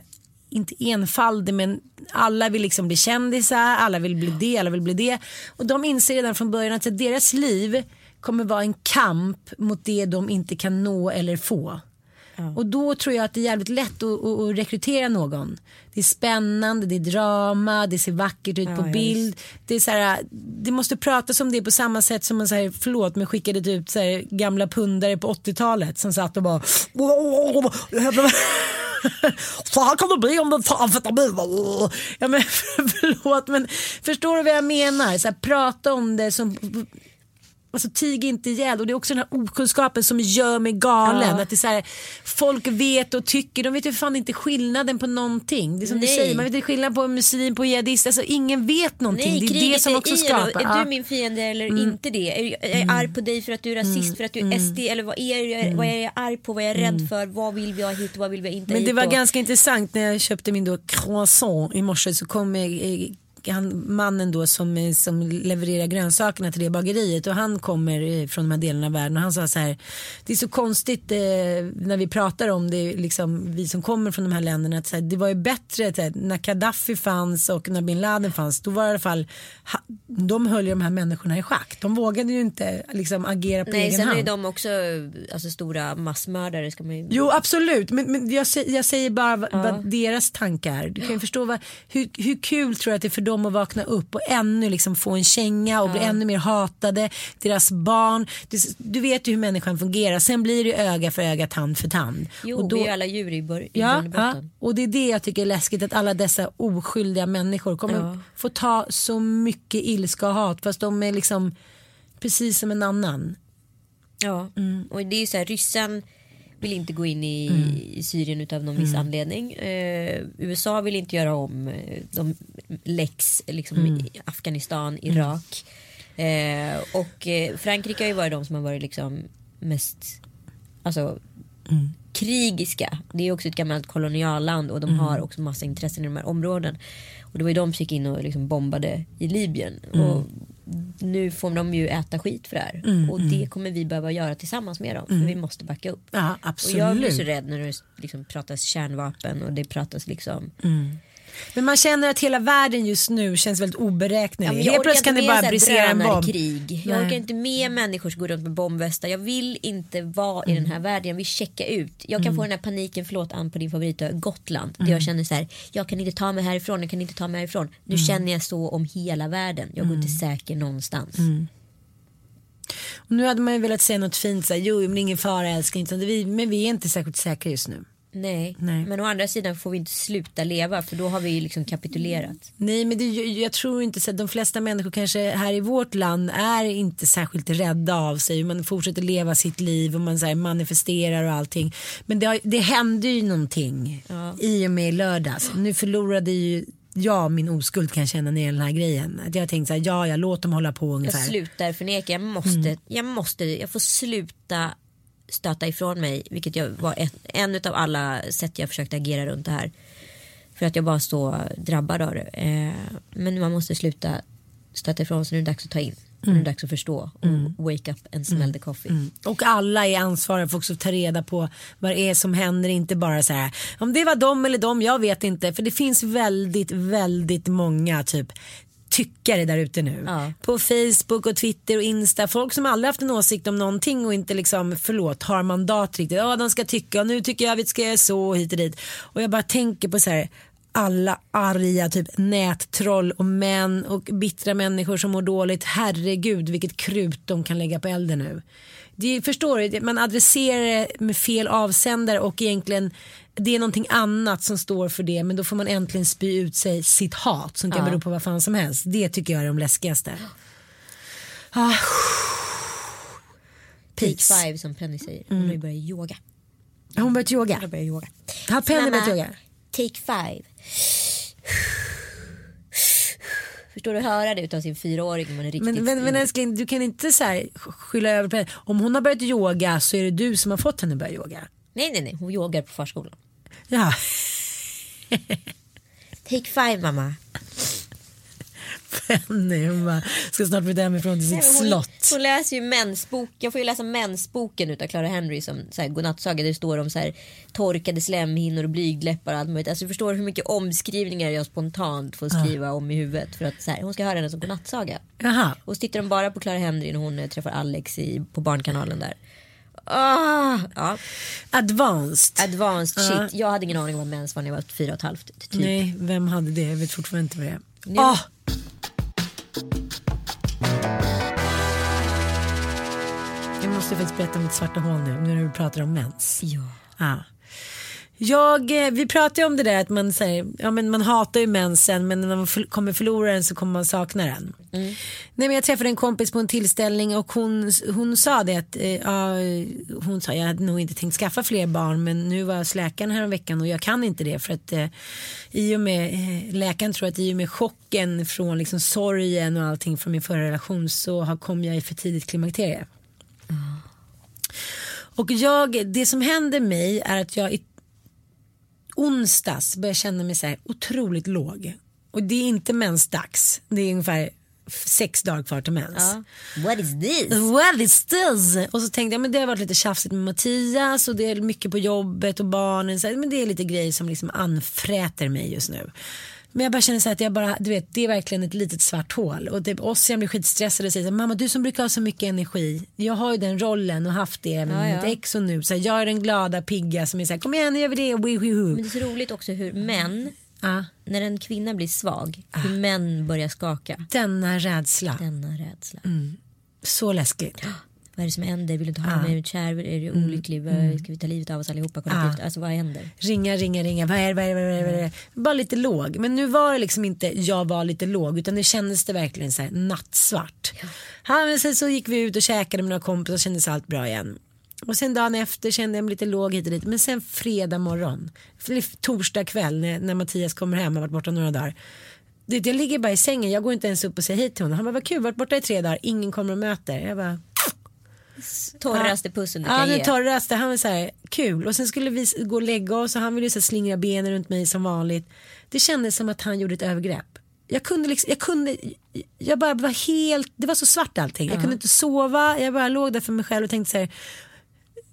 A: inte enfaldig men alla vill liksom bli kändisar, alla vill bli det, alla vill bli det. Och de inser redan från början att deras liv kommer vara en kamp mot det de inte kan nå eller få. Och då tror jag att det är jävligt lätt att, att, att rekrytera någon. Det är spännande, det är drama, det ser vackert ut på
B: ja,
A: bild. Det, är så här, det måste pratas om det på samma sätt som man så här, förlåt men skickade ut så här, gamla pundare på 80-talet som satt och bara så här kan det bli om du tar amfetamin. Ja, men, förlåt men förstår du vad jag menar? Så här, prata om det som Alltså tig inte ihjäl och det är också den här okunskapen som gör mig galen.
B: Ja.
A: Att det är så här, folk vet och tycker, de vet ju fan inte skillnaden på någonting. Det är som
B: Nej.
A: du säger, man vet inte skillnad på muslim, på jihadist. Alltså ingen vet någonting. det är det som också skapar.
B: Är.
A: Mm.
B: du min fiende eller inte det? Är jag är jag arg på dig för att du är rasist, för att du är SD eller vad är, jag, vad är jag arg på, vad är jag rädd för, vad vill vi ha hit och vad vill vi inte ha
A: Mm. Men det
B: hit
A: var
B: och-
A: ganska intressant när jag köpte min då croissant i morse så kom han, mannen då som, som levererar grönsakerna till det bageriet och han kommer eh, från de här delarna av världen och han sa så här det är så konstigt eh, när vi pratar om det liksom vi som kommer från de här länderna att här, det var ju bättre här, när Gaddafi fanns och när bin Laden fanns då var det i alla fall ha, de höll ju de här människorna i schack de vågade ju inte liksom agera på
B: Nej,
A: egen
B: sen
A: hand.
B: är de också alltså, stora massmördare. Ska man ju...
A: Jo absolut men, men jag, jag säger bara vad, vad deras tankar Du kan ju förstå vad, hur, hur kul tror jag att det är för dem att vakna upp och ännu liksom få en känga och bli ännu mer hatade. Deras barn. Du, du vet ju hur människan fungerar. Sen blir det öga för öga, tand för tand.
B: Jo,
A: och då,
B: vi är alla djur i, bör-
A: Ja, ja, och det är det jag tycker är läskigt att alla dessa oskyldiga människor kommer
B: Ja.
A: få ta så mycket ilska och hat fast de är liksom precis som en annan.
B: Ja,
A: Mm.
B: och det är ju så här, ryssen vill inte gå in i, i Syrien utav någon
A: Mm.
B: viss anledning. Eh, USA vill inte göra om eh, de lex liksom,
A: Mm.
B: i Afghanistan, Irak. Eh, och eh, Frankrike har ju varit de som har varit liksom mest alltså,
A: Mm.
B: krigiska. Det är också ett gammalt kolonialland och de har
A: Mm.
B: också massa intressen i de här områden. Och det var ju de som gick in och liksom bombade i Libyen.
A: Mm.
B: Och nu får de ju äta skit för det här.
A: Mm,
B: och det kommer vi behöva göra tillsammans med dem. För vi måste backa upp.
A: Ja
B: Och jag blir så rädd när det liksom pratas kärnvapen och det pratas liksom.
A: Men man känner att hela världen just nu känns väldigt oberäknelig.
B: Ja,
A: Helt plötsligt kan det bara brisera en bomb.
B: drönarkrig. Jag
A: Nej.
B: orkar inte med människor som går runt med bombvästar. Jag vill inte vara i den
A: Mm.
B: här världen. Jag vill checka ut. Jag kan få den här paniken, förlåt Ann på din favoritö, Gotland. Där
A: Mm.
B: jag känner så här, jag kan inte ta mig härifrån, jag kan inte ta mig härifrån. Nu
A: Mm.
B: känner jag så om hela världen. Jag går inte säker någonstans.
A: Mm. Och nu hade man ju velat säga något fint, så här, jo men ingen fara älskling, men vi är inte särskilt säkra just nu.
B: Nej.
A: Nej.
B: men å andra sidan får vi inte sluta leva för då har vi ju liksom kapitulerat.
A: Nej men det, jag tror inte så att de flesta människor kanske här i vårt land är inte särskilt rädda av sig. Man fortsätter leva sitt liv och man så manifesterar och allting. Men det, har, det hände ju någonting
B: Ja.
A: i och med lördags. Nu förlorade ju jag min oskuld kan jag känna när den här grejen. Att jag tänkte så här, ja ja låt dem hålla på
B: Jag
A: ungefär.
B: slutar förneka. Jag måste,
A: Mm.
B: jag måste, jag får sluta stöta ifrån mig. Vilket jag var ett, en av alla sätt jag försökte agera runt det här. För att jag bara så drabbad av det. Eh, men man måste sluta stöta ifrån sig. Nu är det dags att ta in. Nu är det dags att förstå. Och wake up and smell the coffee.
A: Mm. Och alla är ansvariga för att ta reda på vad det är som händer. Inte bara så här om det var dem eller dem, jag vet inte. För det finns väldigt, väldigt många typ tyckare där ute nu.
B: Ja.
A: På Facebook och Twitter och Insta. Folk som aldrig haft en åsikt om någonting och inte liksom, förlåt, har mandat riktigt. Ja, de ska tycka och nu tycker jag att vi ska göra så och hit och dit. Och jag bara tänker på så här alla arga typ nättroll och män och bittra människor som mår dåligt. Herregud vilket krut de kan lägga på elden nu. Det, förstår du, man adresserar det med fel avsändare och egentligen det är någonting annat som står för det men då får man äntligen spy ut sig sitt hat som kan
B: Ja.
A: bero på vad fan som helst. Det tycker jag är de läskigaste. Ah.
B: Take
A: Peace.
B: five som Penny säger. Hon har ju börjat yoga.
A: Har hon börjat yoga?
B: Hon har börjat yoga.
A: Har Penny börjat yoga?
B: Take five. Förstår du höra det utav sin fyraåring när man är riktigt
A: Men, men, men älskling, du kan inte så här skylla över på henne. Om hon har börjat yoga så är det du som har fått henne att börja yoga.
B: Nej nej nej, hon yogar på förskolan.
A: Ja,
B: Take five mamma.
A: Penny hon bara, ska snart flytta hemifrån till sitt
B: Nej, hon,
A: slott.
B: hon läser ju mensbok. Jag får ju läsa mensboken utav Clara Henry som så här, godnattsaga. Där det står om så här, torkade slemhinnor och blygdläppar och allt möjligt. Alltså, du förstår hur mycket omskrivningar jag spontant får skriva om i huvudet. För att så här, hon ska höra henne som godnattsaga.
A: Jaha.
B: Och så tittar de bara på Clara Henry när hon eh, träffar Alex i, på Barnkanalen där. Ah, ja.
A: Advanced.
B: Advanced
A: Ja.
B: shit. Jag hade ingen aning om vad mens var när jag var fyra och ett halvt. Typ.
A: Nej, vem hade det? Jag vet fortfarande inte vad det är.
B: Nu-
A: Ah! Jag måste faktiskt berätta om mitt svarta hål nu, nu när vi pratar om mens.
B: Ja.
A: Ja. Jag, eh, vi pratade om det där att man, säger, ja, men man hatar ju mensen men när man för, kommer förlora den så kommer man sakna den. Nej, men jag träffade en kompis på en tillställning och hon, hon sa det att eh, ja, hon sa jag hade nog inte tänkt skaffa fler barn men nu var jag hos läkaren här veckan och jag kan inte det för att eh, i och med eh, läkaren tror att i och med chocken från liksom sorgen och allting från min förra relation så har, kom jag i för tidigt klimakterie. Och jag, det som händer mig är att jag i onsdags börjar känna mig så här otroligt låg. Och det är inte mensdags. Det är ungefär sex dagar kvar till mens.
B: Ja. What is this?
A: What is this? Och så tänkte jag men det har varit lite tjafsigt med Mattias och det är mycket på jobbet och barnen. Så här, men det är lite grejer som liksom anfräter mig just nu. Men jag bara känner så här att jag bara, du vet, det är verkligen ett litet svart hål. Och typ Ossian blir skitstressad och säger så här, mamma du som brukar ha så mycket energi. Jag har ju den rollen och haft det med
B: Ja, ja.
A: mitt ex och nu. Så här, jag är den glada pigga som är så här, kom igen nu gör vi det. Wee, wee, woo.
B: Men det är så roligt också hur män,
A: Ja,
B: när en kvinna blir svag,
A: Ah.
B: hur män börjar skaka.
A: denna rädsla.
B: Denna rädsla.
A: Mm. Så läskigt.
B: Vad är det som händer? Vill du inte ha
A: Ah.
B: mig kär? Är du
A: Mm.
B: olycklig? Vad- Ska vi ta livet av oss allihopa kollektivt? Alltså vad händer?
A: Ringa, ringa, ringa. Vad är vad är vad är vad är? Bara lite låg. Men nu var det liksom inte jag var lite låg utan det kändes det verkligen så här nattsvart. Ja. men sen så gick vi ut och käkade med några kompisar och kändes allt bra igen. Och sen dagen efter kände jag mig lite låg hit och dit. Men sen fredag morgon, torsdag kväll när, när Mattias kommer hem, har varit borta några dagar. Det, jag ligger bara i sängen, jag går inte ens upp och säger hej till honom. Han bara, vad kul, varit borta i tre dagar, ingen kommer och möter. Jag bara,
B: Torraste pussen du
A: Ja,
B: kan
A: den
B: ge.
A: torraste. Han var så här kul. Och sen skulle vi gå och lägga oss och han ville så slingra benen runt mig som vanligt. Det kändes som att han gjorde ett övergrepp. Jag kunde liksom, jag kunde, jag bara var helt, det var så svart allting. Jag kunde inte sova, jag bara låg där för mig själv och tänkte så här,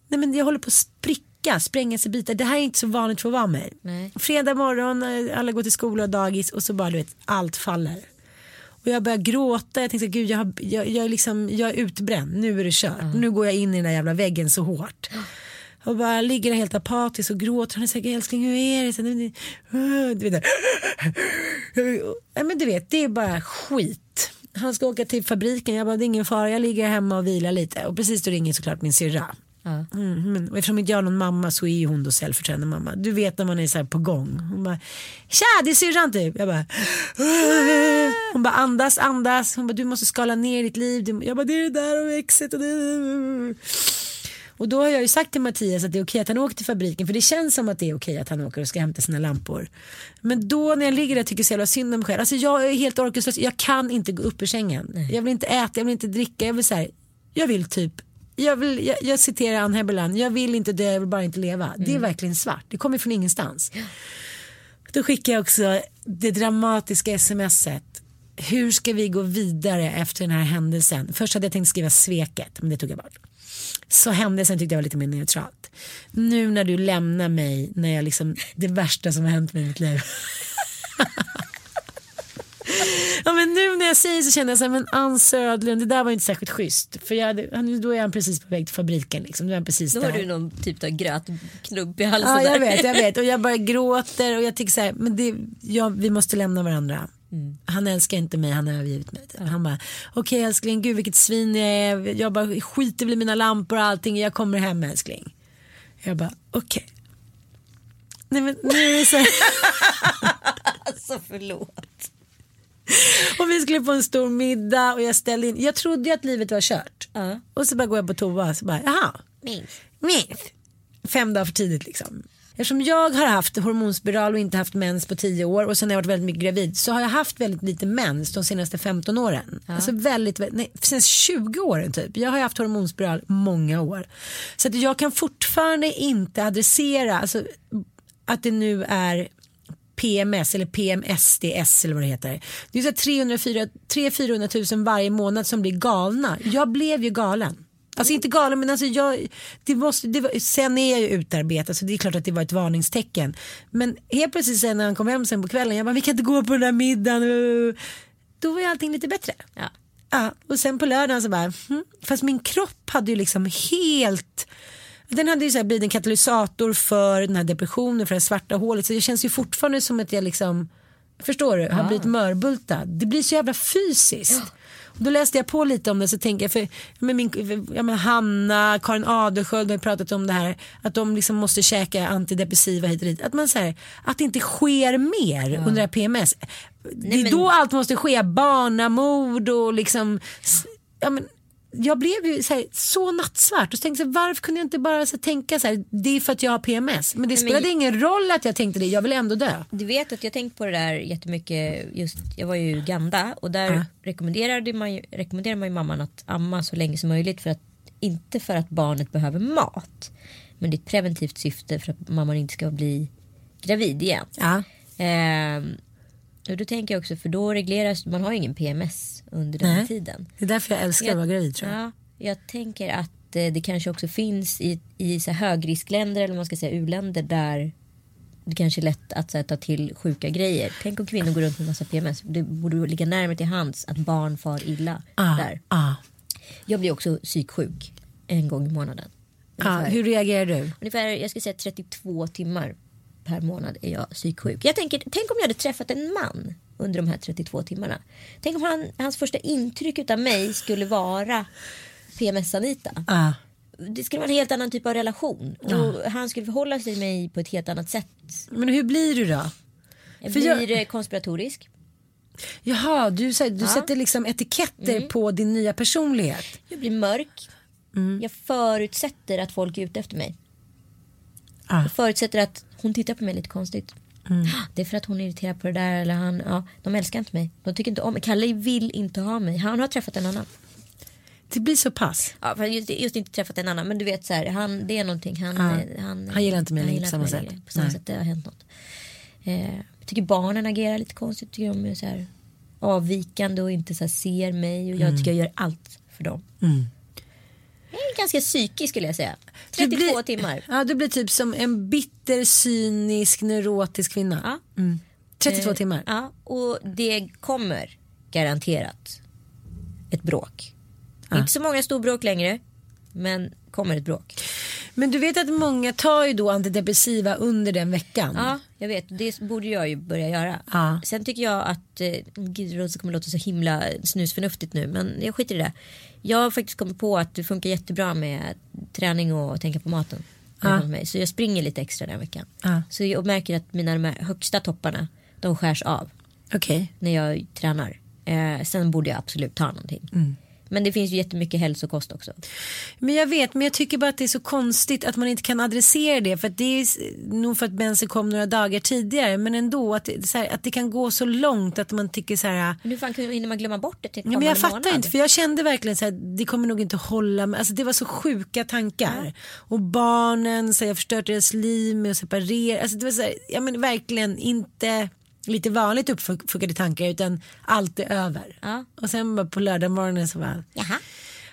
A: nej men jag håller på att spricka, sprängas i bitar. Det här är inte så vanligt för att vara mig.
B: Nej.
A: Fredag morgon, eh, alla går till skola och dagis och så bara du vet, allt faller. Och jag börjar gråta, jag tänkte gud jag, har, jag, jag, är liksom, jag är utbränd, nu är det kört. Nu går jag in i den där jävla väggen så hårt. Och bara ligger helt apatisk och gråter. Han är såhär, älskling hur är det? Du vet. Ja, men du vet, det är bara skit. Han ska åka till fabriken, jag bara, det är ingen fara, jag ligger hemma och vilar lite. Och precis då ringer såklart min syrra. Mm, men, och eftersom inte jag har någon mamma så är ju hon då självförtroende mamma. Du vet när man är så här på gång. Hon bara, tja det är syrran typ. Jag bara, bara andas, andas. Hon bara, du måste skala ner ditt liv. Jag bara, det är det där och exet och det. Och då har jag ju sagt till Mattias att det är okej att han åker till fabriken för det känns som att det är okej att han åker och ska hämta sina lampor. Men då när jag ligger där tycker jag så jävla synd om mig själv. Alltså jag är helt orkeslös, jag kan inte gå upp ur sängen. Jag vill inte äta, jag vill inte dricka, jag vill så här, jag vill typ jag, vill, jag, jag citerar Ann Heberland, jag vill inte dö, jag vill bara inte leva. Det är verkligen svart, det kommer från ingenstans. Då skickar jag också det dramatiska smset. Hur ska vi gå vidare efter den här händelsen? Först hade jag tänkt skriva sveket, men det tog jag bort. Så händelsen tyckte jag var lite mer neutralt. Nu när du lämnar mig, när jag liksom, det värsta som har hänt mig i mitt liv. ja men nu när jag säger så känner jag så här, men Ann Södlund, det där var inte särskilt schysst. För jag, hade- då är han precis på väg till fabriken liksom. Då är precis
B: Då har du någon typ av grötknubb i halsen.
A: Ja, jag
B: där.
A: vet, jag vet. Och jag bara gråter och jag tycker så här, men det, ja, vi måste lämna varandra. Han älskar inte mig, han har övergivit mig. Han bara, okej älskling, gud vilket svin jag är. Jag bara skiter väl i mina lampor och allting, jag kommer hem älskling. Jag bara, okej. Nej men nu är det så här.
B: Alltså förlåt.
A: Och vi skulle på en stor middag och jag ställde in, jag trodde ju att livet var kört.
B: Ja.
A: Och så bara går jag på toa och så bara, jaha,
B: Minns.
A: minst. Fem dagar för tidigt liksom. Eftersom jag har haft hormonspiral och inte haft mens på 10 år och sen har jag varit väldigt mycket gravid så har jag haft väldigt lite mens de senaste 15 åren. Alltså väldigt, nej, sen 20 åren typ. Jag har haft hormonspiral många år. Så att jag kan fortfarande inte adressera alltså, att det nu är PMS eller PMSDS eller vad det heter. Det är så 300 000 varje månad som blir galna. Jag blev ju galen. Alltså inte galen men alltså jag, det måste, det var, sen är jag ju utarbetad så det är klart att det var ett varningstecken. Men helt plötsligt sen när han kom hem sen på kvällen, jag bara vi kan inte gå på den där middagen. Då var ju allting lite bättre.
B: Ja.
A: Ja, och sen på lördagen så bara, hmm. fast min kropp hade ju liksom helt den hade ju så här blivit en katalysator för den här depressionen, för det här svarta hålet. Så det känns ju fortfarande som att jag liksom, förstår du, har blivit mörbultad. Det blir så jävla fysiskt. Och då läste jag på lite om det så tänker jag, för men min, ja, men Hanna, Karin Adelsköld har pratat om det här, att de liksom måste käka antidepressiva hit och dit. Att, man, så här, att det inte sker mer under det här PMS. det är
B: men-
A: då allt måste ske, barnamord och liksom, ja, men, jag blev ju så, här, så nattsvart och så tänkte jag, varför kunde jag inte bara så här, tänka så här, det är för att jag har PMS. Men det
B: men-
A: spelade ingen roll att jag tänkte det, jag vill ändå dö.
B: Du vet att jag tänkt på det där jättemycket. Just, jag var ju i Uganda och där
A: Ja.
B: rekommenderade man, ju- rekommenderar man ju mamman att amma så länge som möjligt. För att, inte för att barnet behöver mat. Men det är ett preventivt syfte för att mamman inte ska bli gravid igen.
A: Ja.
B: Ehm, och då tänker jag också, för då regleras, man har ju ingen PMS under den
A: Nej.
B: tiden.
A: Det är därför jag älskar att vara gravid tror jag.
B: Ja, jag tänker att eh, det kanske också finns i, i så högriskländer eller man ska säga u-länder där det kanske är lätt att här, ta till sjuka grejer. Tänk om kvinnor går runt med massa PMS. Det borde ligga närmare till hands att barn far illa
A: Ah,
B: där.
A: ah,
B: Jag blir också psyksjuk en gång i månaden.
A: ah. Hur reagerar du?
B: ungefär jag ska säga 32 timmar per månad är jag psyksjuk. Jag tänker, tänk om jag hade träffat en man under de här 32 timmarna. Tänk om han, hans första intryck av mig skulle vara PMS-Anita.
A: Ah.
B: Det skulle vara en helt annan typ av relation. Och han skulle förhålla sig till mig på ett helt annat sätt.
A: Men hur blir du då?
B: Jag
A: För
B: blir jag... konspiratorisk.
A: Jaha, du, du sätter liksom etiketter
B: Mm.
A: på din nya personlighet.
B: Jag blir mörk.
A: Mm.
B: Jag förutsätter att folk är ute efter mig.
A: Ah.
B: Jag förutsätter att hon tittar på mig lite konstigt.
A: Mm.
B: Det är för att hon är irriterad på det där eller han, ja, de älskar inte mig. De tycker inte om mig. Kalle vill inte ha mig. Han har träffat en annan.
A: Det blir så pass.
B: Ja, för just, just inte träffat en annan men du vet så här, han, det är någonting. Han,
A: Ja.
B: eh, han,
A: Han gillar inte mig på samma sätt.
B: På samma sätt det har hänt något. Eh, jag tycker barnen agerar lite konstigt. Tycker de är så här avvikande och inte så ser mig. Och jag
A: Mm.
B: tycker jag gör allt för dem. Är ganska psykisk skulle jag säga.
A: Du
B: 32
A: blir-
B: timmar.
A: Ja, du blir typ som en bitter, cynisk, neurotisk kvinna.
B: Ja.
A: 32
B: Eh,
A: timmar.
B: Ja, och det kommer garanterat ett bråk. Inte så många storbråk längre. Men kommer ett bråk.
A: Men du vet att många tar ju då antidepressiva under den veckan.
B: Ja, jag vet. Det borde jag ju börja göra.
A: Ja.
B: Sen tycker jag att, eh, gud det kommer låta så himla snusförnuftigt nu men jag skiter i det. Jag har faktiskt kommit på att det funkar jättebra med träning och tänka på maten. Mig. Så jag springer lite extra den veckan.
A: Ja.
B: Så jag märker att mina högsta topparna de skärs av
A: Okej.
B: när jag tränar. Eh, sen borde jag absolut ta någonting.
A: Mm.
B: Men det finns ju jättemycket hälsokost också.
A: Men jag vet, men jag tycker bara att det är så konstigt att man inte kan adressera det. För att det är nog för att mensen kom några dagar tidigare. Men ändå att här, att det kan gå så långt att man tycker så här.
B: Men hur fan hinner man glömma bort det till
A: Ja, men jag fattar
B: månad?
A: inte för jag kände verkligen så här, det kommer nog inte hålla. Men, alltså, det var så sjuka tankar. Och barnen, så här, jag förstört deras liv med att separera. Alltså, det var så här, ja, men verkligen inte lite vanligt uppfuckade tankar utan allt är över.
B: Ja.
A: Och sen bara på lördag morgonen så bara,
B: Jaha.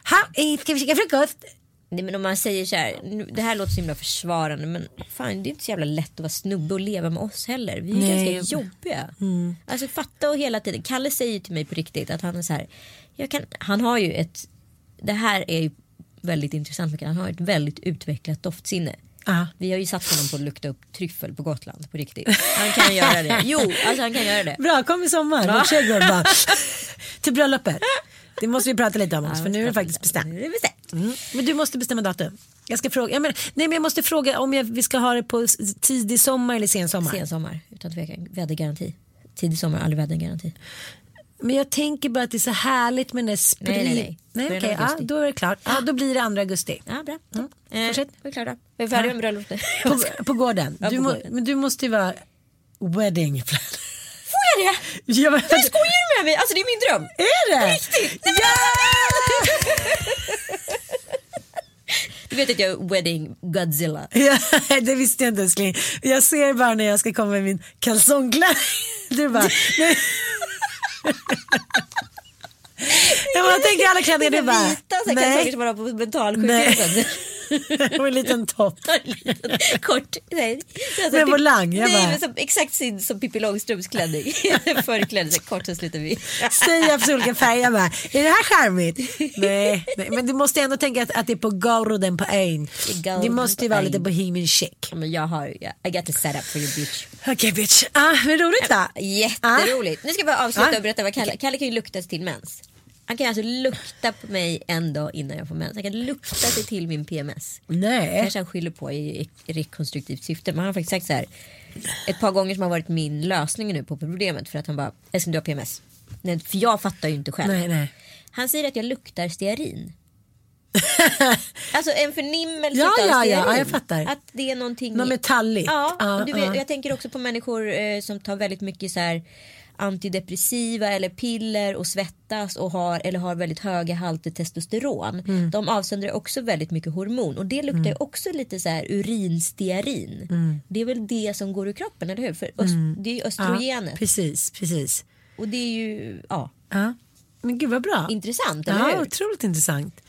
A: ha, eh, ska vi käka frukost?
B: Nej, men om man säger så här, nu- det här låter så himla försvarande men fan det är inte så jävla lätt att vara snubbe och leva med oss heller. Vi är
A: Nej.
B: ganska jobbiga. Alltså fatta och hela tiden. Kalle säger till mig på riktigt att han är så här, jag kan, han har ju ett, det här är ju väldigt intressant han har ett väldigt utvecklat doftsinne.
A: Ja.
B: Vi har ju satt honom på att lukta upp tryffel på Gotland på riktigt. Han kan göra det. Jo, alltså han kan göra det.
A: Bra, kom i sommar. Trädgård bara. Till bröllopet. Det måste vi prata lite om också, för nu är det faktiskt bestämt.
B: Nu är det bestämt.
A: Mm. Men du måste bestämma datum. Jag ska fråga, jag menar, nej men jag måste fråga om jag, vi ska ha det på tidig sommar eller sen sommar.
B: Sen sommar, utan tvekan. Vädergaranti. Tidig sommar, aldrig vädergaranti.
A: Men jag tänker bara att det är så härligt med den där sprit.
B: Nej, nej, nej.
A: nej okej,
B: av
A: ja, då är det klart. Ja, då blir det 2 augusti.
B: Ja, bra.
A: Mm.
B: Eh,
A: Fortsätt.
B: Vi är klara. Vi är färdiga med bröllopet.
A: På, på gården.
B: Ja,
A: du
B: på
A: må,
B: gården.
A: Men du måste ju vara wedding planner.
B: Får jag det?
A: Ja, men,
B: Du skojar med mig? Alltså det är min dröm.
A: är det?
B: Riktigt?
A: Ja!
B: Du vet att jag är wedding Godzilla.
A: ja! Det visste jag inte älskling. Jag ser bara när jag ska komma med min kalsongklänning. Du bara, nej. Ja, man tänker alla klänningar, det är bara,
B: Vita så som man har på mentalsjukhuset.
A: och en liten topp.
B: Kort. Nej. Alltså
A: Med
B: typ-
A: volang, jag
B: Nej,
A: bara-
B: som, exakt sin som Pippi Långstrumps klänning. Förklädd, kort så slutar vi.
A: För olika färger, jag bara, är det här charmigt? nej, nej, men du måste ändå tänka att, att det är på golden på
B: golden
A: Det måste ju vara lite bohemian chic.
B: Men jag har, I got the setup for you bitch.
A: Okej bitch. Ah, men roligt då.
B: Jätteroligt. Nu ska jag bara avsluta
A: Ah.
B: och berätta vad Kalle, Kalle kan ju lukta sig till mens. Han kan alltså lukta på mig en dag innan jag får mens. Han kan lukta sig till min PMS.
A: Nej.
B: kanske han skyller på i rekonstruktivt syfte. Men han har faktiskt sagt så här. Ett par gånger som har varit min lösning nu på problemet. För att han bara, älskling du har PMS. Nej, för jag fattar ju inte själv.
A: Nej, nej.
B: Han säger att jag luktar stearin. alltså en förnimmelse
A: Ja,
B: utav
A: ja, ja,
B: stearin.
A: ja, jag fattar.
B: Att det är någonting.
A: Något metalligt.
B: Ja,
A: Ja,
B: och du
A: ja.
B: jag tänker också på människor eh, som tar väldigt mycket så här antidepressiva eller piller och svettas och har eller har väldigt höga halter testosteron.
A: Mm.
B: De avsöndrar också väldigt mycket hormon och det luktar ju också lite så här urinstearin.
A: Mm.
B: Det är väl det som går ur kroppen, eller hur? För öst, det är ju östrogenet
A: Ja, precis, precis.
B: och det är ju ja,
A: Ja. Men gud vad bra.
B: intressant, eller
A: Ja,
B: hur?
A: otroligt intressant.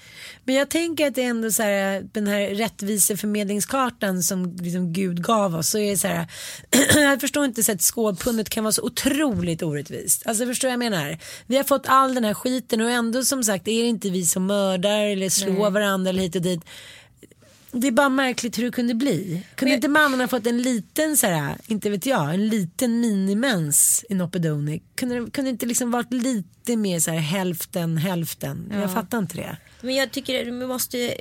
A: Men jag tänker att det är ändå så här, den här rättviseförmedlingskartan som liksom Gud gav oss. Så är det så här, jag förstår inte så att skådpundet kan vara så otroligt orättvist. Alltså förstår jag menar? Vi har fått all den här skiten och ändå som sagt är det inte vi som mördar eller slår varandra eller hit och dit. Det är bara märkligt hur det kunde bli. Kunde inte mannen ha fått en liten, så här, inte vet jag, en liten minimens i Nopedoni? Kunde kunde inte liksom varit lite mer så här hälften hälften? Jag fattar inte det.
B: Men jag tycker vi måste,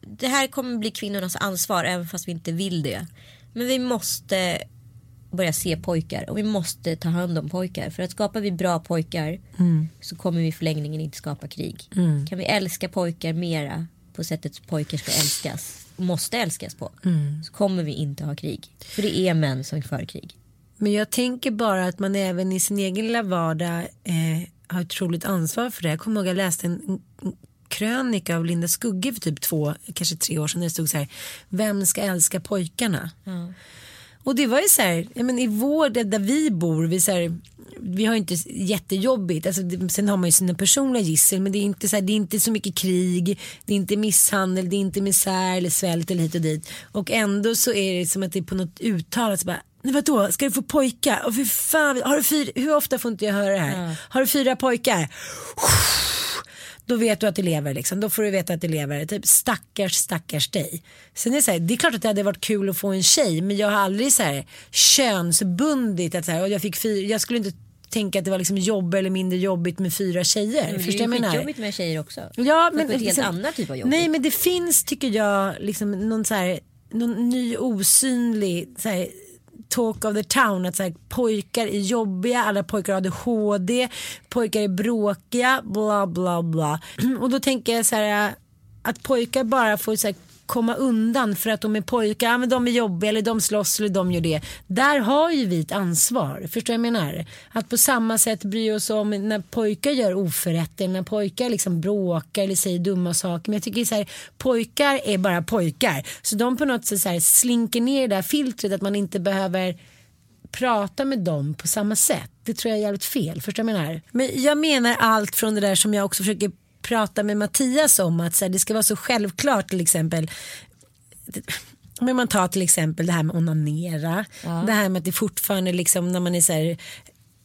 B: det här kommer bli kvinnornas ansvar även fast vi inte vill det. Men vi måste börja se pojkar och vi måste ta hand om pojkar. För att skapar vi bra pojkar så kommer vi i förlängningen inte skapa krig. Kan vi älska pojkar mera på sättet pojkar ska älskas måste älskas på så kommer vi inte ha krig. För det är män som för krig.
A: Men jag tänker bara att man även i sin egen lilla vardag eh, har otroligt ansvar för det. Jag kommer ihåg att jag läste en, krönika av Linda Skugge för typ två, kanske tre år sedan. Där det stod så här, vem ska älska pojkarna? Och det var ju så här, ja, men i vår, där vi bor, vi, så här, vi har ju inte jättejobbigt. Alltså, det, sen har man ju sina personliga gissel men det är, inte så här, det är inte så mycket krig, det är inte misshandel, det är inte misär eller svält eller hit och dit. Och ändå så är det som att det är på något uttalat så bara Nej, vadå, ska du få pojkar? Och för fan, har du fyra, hur ofta får inte jag höra det här? Har du fyra pojkar? Då vet du att du lever liksom. Då får du veta att du lever. Typ stackars stackars dig. Sen är det så här, det är klart att det hade varit kul att få en tjej men jag har aldrig så här könsbundit att så här, och jag fick fyra, jag skulle inte tänka att det var liksom jobb eller mindre jobbigt med fyra tjejer.
B: Men det
A: Förstår
B: är
A: jag
B: ju skitjobbigt med tjejer också.
A: Ja, men
B: på ett helt
A: liksom-
B: annat typ av jobb.
A: Nej men det finns tycker jag liksom någon så här, någon ny osynlig så här, talk of the town att så här, pojkar är jobbiga, alla pojkar har ADHD, pojkar är bråkiga, bla bla bla. Och då tänker jag så här att pojkar bara får så här, komma undan för att de är pojkar, ja, men de är jobbiga eller de slåss eller de gör det. Där har ju vi ett ansvar, förstår jag vad jag menar? Att på samma sätt bry oss om när pojkar gör oförrätter, när pojkar liksom bråkar eller säger dumma saker. Men jag tycker så här, pojkar är bara pojkar. Så de på något sätt så här, slinker ner det där filtret att man inte behöver prata med dem på samma sätt. Det tror jag är jävligt fel. Förstår du vad jag menar? Men jag menar allt från det där som jag också försöker prata med Mattias om. Att så här, det ska vara så självklart till exempel. Men man tar till exempel det här med onanera. Det här med att det fortfarande liksom när man är så här,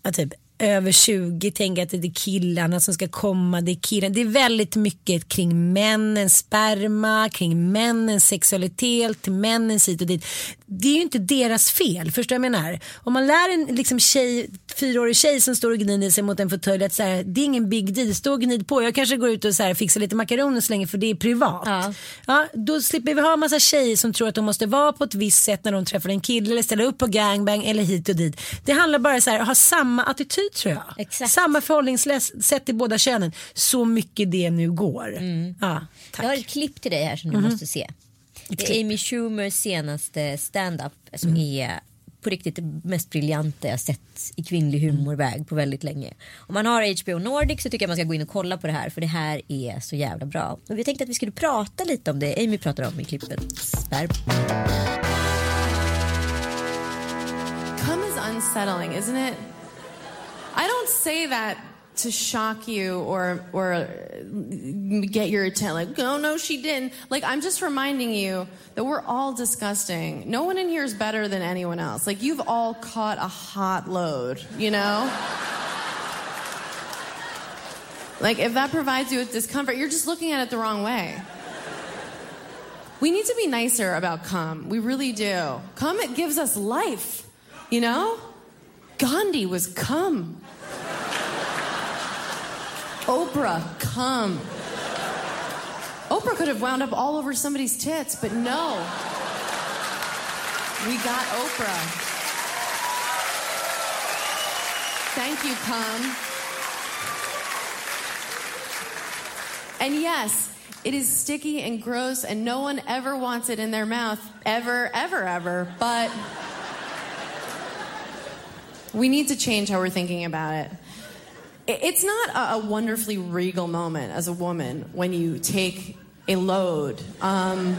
A: ja, typ över 20 tänker att det är killarna som ska komma, det är killarna. Det är väldigt mycket kring männens sperma, kring männens sexualitet, männens hit och dit. Det är ju inte deras fel, förstår du jag menar? Om man lär en liksom, tjej, fyraårig tjej som står och gnider sig mot en fåtölj att så här, det är ingen big deal, stå och gnid på. Jag kanske går ut och så här, fixar lite makaroner så länge för det är privat.
B: Ja.
A: Ja, då slipper vi ha en massa tjejer som tror att de måste vara på ett visst sätt när de träffar en kille eller ställa upp på gangbang eller hit och dit. Det handlar bara så här, ha samma attityd tror jag.
B: Exakt.
A: Samma förhållningssätt till båda könen. Så mycket det nu går. Ja,
B: Mm. Jag har
A: tack.
B: Ett klipp till dig här som du måste se. Det är Amy Schumers senaste stand-up som
A: Mm.
B: är på riktigt det mest briljanta jag sett i kvinnlig humorväg på väldigt länge. Om man har HBO Nordic så tycker jag man ska gå in och kolla på det här för det här är så jävla bra. Och vi tänkte att vi skulle prata lite om det Amy pratar om i klippet. Sperm.
C: Cum is unsettling, isn't it? I don't say that to shock you or or get your attention. Like, oh no, she didn't. Like, I'm just reminding you that we're all disgusting. No one in here is better than anyone else. Like, you've all caught a hot load, you know. like, if that provides you with discomfort, you're just looking at it the wrong way. We need to be nicer about cum. We really do. Cum, it gives us life. You know? Gandhi was come. Oprah, come. Oprah could have wound up all over somebody's tits, but no. We got Oprah. Thank you, come. And yes, it is sticky and gross, and no one ever wants it in their mouth. Ever, ever, ever. But we need to change how we're thinking about it. It's not a, wonderfully regal moment as a woman when you take a load. Um,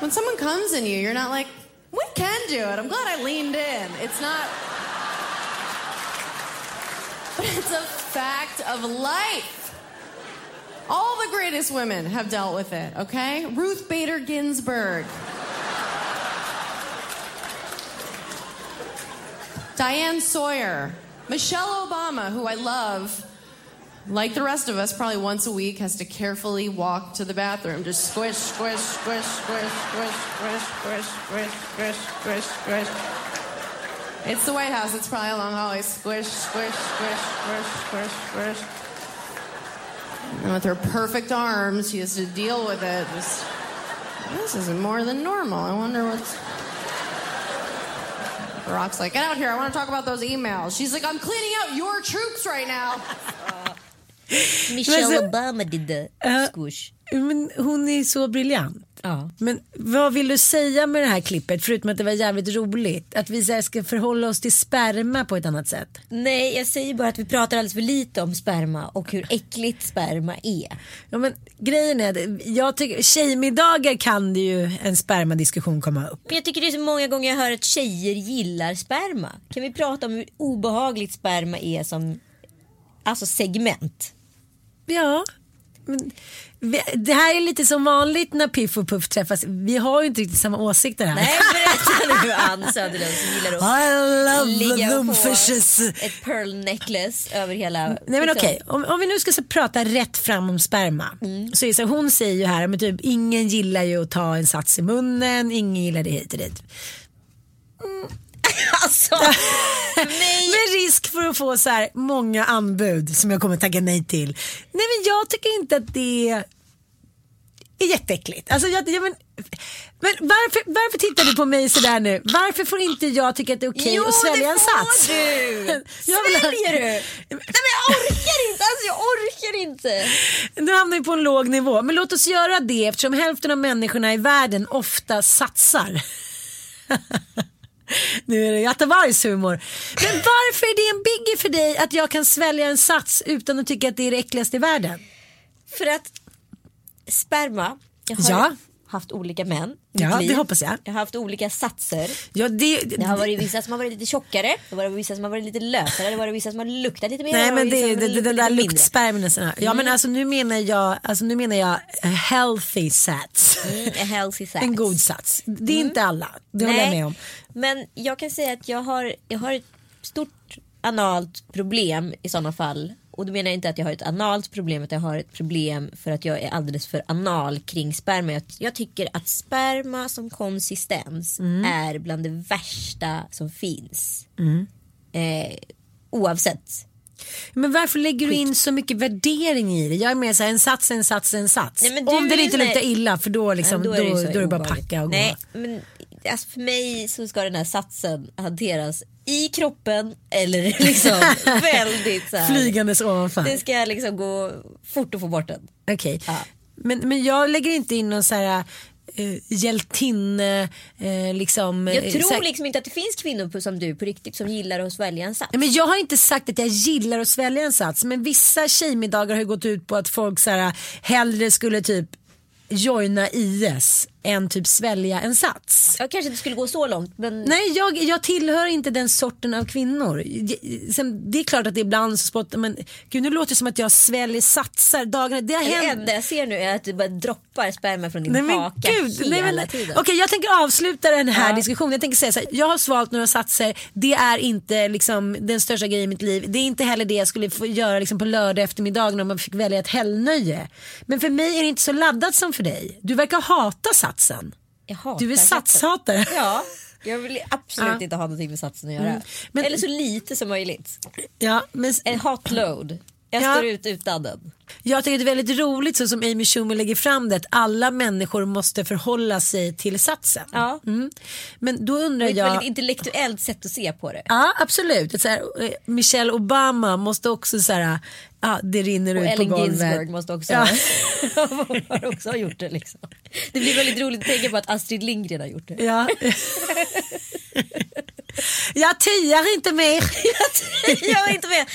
C: when someone comes in you, you're not like, we can do it. I'm glad I leaned in. It's not. But it's a fact of life. All the greatest women have dealt with it, okay? Ruth Bader Ginsburg. Diane Sawyer. Michelle Obama, who I love, like the rest of us, probably once a week has to carefully walk to the bathroom. Just squish, squish, squish, squish, squish, squish, squish, squish, squish, squish, squish. It's the White House. It's probably a long hallway. Squish, squish, squish, squish, squish, squish. And with her perfect arms, she has to deal with it. Just, this is more than normal. I wonder what's. Rock's like, get out here. I want to talk about those emails. She's like, I'm cleaning out your troops right now.
B: Michelle
A: Men så-
B: Obama did the squish.
A: Men hon är så briljant.
B: Ja.
A: Men vad vill du säga med det här klippet förutom att det var jävligt roligt? Att vi ska förhålla oss till sperma på ett annat sätt.
B: Nej, jag säger bara att vi pratar alldeles för lite om sperma och hur äckligt sperma är.
A: Ja, men grejen är, att jag tycker tjejmiddagar kan det ju en spermadiskussion komma upp.
B: Men jag tycker det är så många gånger jag hör att tjejer gillar sperma. Kan vi prata om hur obehagligt sperma är som alltså segment?
A: Ja, men det här är lite som vanligt när Piff och Puff träffas. Vi har ju inte riktigt samma åsikter här.
B: Nej, berätta nu Ann Söderlund som gillar att
A: I love
B: ligga
A: them
B: på
A: fishes.
B: ett pearl necklace över hela...
A: Nej men
B: liksom.
A: okej, om, om vi nu ska så prata rätt fram om sperma. Så är det så, hon säger ju här, men typ ingen gillar ju att ta en sats i munnen, ingen gillar det hit och dit.
B: Alltså, nej.
A: Med risk för att få så här många anbud som jag kommer tacka nej till. Nej men jag tycker inte att det är jätteäckligt. Alltså, jag, jag, men, men varför, varför tittar du på mig sådär nu? Varför får inte jag tycka att det är okej
B: Jo,
A: att svälja
B: det
A: en
B: får
A: sats?
B: du.
A: Jag vill ha-
B: Sväljer du? Nej men jag orkar inte, alltså jag orkar inte.
A: Nu hamnar vi på en låg nivå. Men låt oss göra det eftersom hälften av människorna i världen ofta satsar. nu är det Göteborgs humor. Men varför är det en biggie för dig att jag kan svälja en sats utan att tycka att det är det äckligaste i världen?
B: För att sperma, jag har
A: Ja.
B: haft olika män.
A: Ja,
B: mitt
A: det
B: liv.
A: hoppas jag.
B: Jag har haft olika satser.
A: Ja, det,
B: Det har varit vissa som har varit lite tjockare, det har varit vissa som har varit lite lösare, det har varit vissa som har luktat lite mer.
A: Nej
B: det
A: men det, det, det,
B: luktat
A: det där
B: lite
A: luktspermien. Ja men alltså nu menar jag, alltså, nu menar jag a healthy sats.
B: Mm, healthy sex.
A: En god sats. Det är inte alla, det håller jag med om.
B: Men jag kan säga att jag har, jag har ett stort analt problem i sådana fall. Och då menar jag inte att jag har ett analt problem utan jag har ett problem för att jag är alldeles för anal kring sperma. Jag, jag tycker att sperma som konsistens
A: Mm.
B: är bland det värsta som finns. Eh, oavsett.
A: Men varför lägger du in så mycket värdering i det? Jag är mer såhär en sats, en sats, en sats.
B: Nej,
A: Om det
B: är
A: inte luktar illa för då, liksom, då,
B: ju
A: då,
B: så
A: är det bara packa och
B: Nej,
A: gå.
B: men alltså för mig så ska den här satsen hanteras i kroppen eller liksom väldigt så här.
A: Flygandes ovanför.
B: Det ska liksom gå fort att få bort den.
A: Okej.
B: Ja.
A: Men, men jag lägger inte in någon så här uh, hjältinne, eh, liksom.
B: Jag
A: eh,
B: tror
A: så här-
B: liksom inte att det finns kvinnor som du på riktigt som gillar att svälja en sats.
A: Ja, Men jag har inte sagt att jag gillar att svälja en sats men vissa tjejmiddagar har ju gått ut på att folk så här, hellre skulle typ joina IS än typ svälja en sats.
B: Jag kanske inte skulle gå så långt men
A: Nej jag, jag tillhör inte den sorten av kvinnor. Sen, det är klart att det ibland så spottar men gud nu låter det som att jag sväljer satsar dagarna. Det har
B: det
A: hänt.
B: enda jag ser nu är att det bara droppar sperma från din
A: Nej men
B: haka
A: gud.
B: hela
A: Nej, men,
B: tiden.
A: Okej jag tänker avsluta den här
B: Ja.
A: diskussionen. Jag tänker säga så här, jag har svalt några satser. Det är inte liksom den största grejen i mitt liv. Det är inte heller det jag skulle få göra liksom, på lördag eftermiddagen om man fick välja ett helgnöje. Men för mig är det inte så laddat som för dig. Du verkar hata satsen.
B: Jag hatar
A: Du är satshatare.
B: Ja, jag vill absolut
A: Ja.
B: inte ha någonting med satsen att göra.
A: Mm. Men-
B: Eller så lite som möjligt.
A: Ja, men,
B: En hot load. Jag
A: Ja.
B: står ut utan den.
A: Jag tycker det är väldigt roligt så som Amy Schumer lägger fram det att alla människor måste förhålla sig till satsen.
B: Ja.
A: Mm. Men då
B: Det
A: undrar
B: är ett
A: jag.
B: väldigt intellektuellt sätt att se på det.
A: Ja absolut. Ett Så här, eh, Michelle Obama måste också så här, ja, det rinner
B: Och
A: ut
B: Ellen
A: på golvet.
B: Ginsburg måste också,
A: Ja.
B: har också ha gjort det. Liksom. Det blir väldigt roligt att tänka på att Astrid Lindgren har gjort det.
A: Ja. jag tyar inte mer.
B: jag är inte med.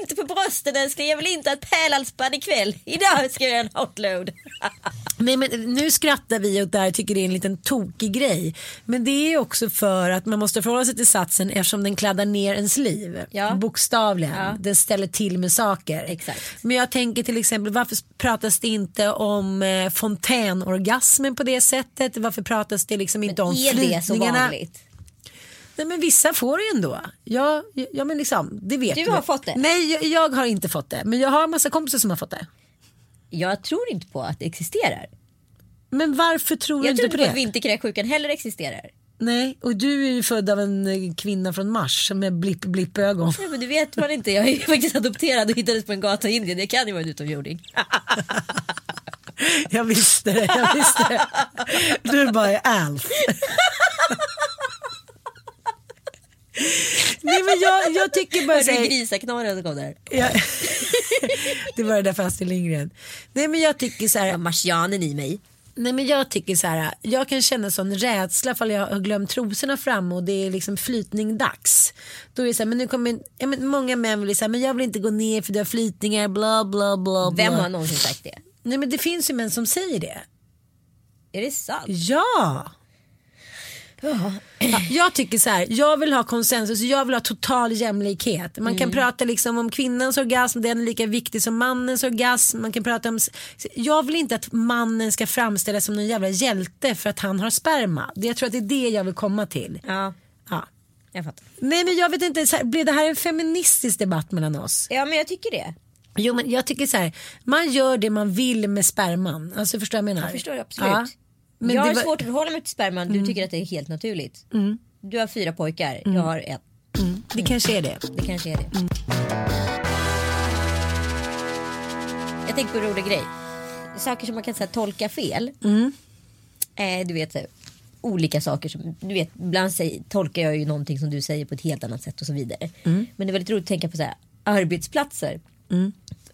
B: Inte på brösten älskling. Jag vill inte ha ett pärlhalsband ikväll. Idag ska jag göra en hot load.
A: Nej, men nu skrattar vi åt det här och tycker det är en liten tokig grej. Men det är också för att man måste förhålla sig till satsen eftersom den kladdar ner ens liv.
B: Ja.
A: Bokstavligen.
B: Ja.
A: Den ställer till med saker.
B: Exakt.
A: Men jag tänker till exempel varför pratas det inte om eh, fontänorgasmen på det sättet? Varför pratas det liksom inte om
B: är det så
A: flytningarna?
B: vanligt?
A: Nej men vissa får det ju ändå. Ja, ja men liksom, det vet
B: Du har fått det?
A: Nej jag, jag har inte fått det. Men jag har en massa kompisar som har fått det.
B: Jag tror inte på att det existerar.
A: Men varför tror du
B: Jag
A: inte
B: tror
A: på
B: inte på
A: det?
B: att vinterkräksjukan heller existerar.
A: Nej, och du är ju född av en eh, kvinna från Mars med blipp blipp ögon.
B: Ja, men det vet man inte. Jag är ju faktiskt adopterad och hittades på en gata i Indien. Det kan ju vara en utomjording.
A: Jag visste det, jag visste det. Du bara är Alf. Nej men jag, jag tycker bara
B: Hörde du grisaknorren som kom där?
A: ja, Det var det där för Astrid Lindgren. Nej men jag tycker så här,
B: Ja, marsianen i mig.
A: Nej men jag tycker så här, jag kan känna sån rädsla för jag har glömt trosorna framme och det är liksom flytning dags. Då är det så här, men nu kommer, ja, men många män vill säga, men jag vill inte gå ner för du har flytningar, bla bla bla. bla.
B: Vem har någonsin sagt det?
A: Nej men det finns ju män som säger det.
B: Är det sant?
A: Ja. Ja, jag tycker så här, jag vill ha konsensus, jag vill ha total jämlikhet. Man kan prata liksom om kvinnans orgasm, den är lika viktig som mannens orgasm. Man kan prata om, jag vill inte att mannen ska framställas som någon jävla hjälte för att han har sperma. Det- Jag tror att det är det jag vill komma till.
B: Ja,
A: Ja.
B: jag fattar.
A: Nej men jag vet inte, så här, blir det här en feministisk debatt mellan oss?
B: Ja, men jag tycker det.
A: Jo men jag tycker så här, man gör det man vill med sperman. Alltså förstår du vad jag menar?
B: Jag förstår absolut.
A: Ja. Men
B: jag har
A: var- Mm.
B: svårt att förhålla mig till sperman. Du tycker att det är helt naturligt. Du har fyra pojkar, jag har ett.
A: Det kanske är det.
B: Det kanske är det. Jag tänker på en rolig grej. Saker som man kan här, tolka fel. Eh, du vet olika saker som, du vet ibland säger, tolkar jag ju någonting som du säger på ett helt annat sätt och så vidare. Men det är väldigt roligt att tänka på så här, arbetsplatser.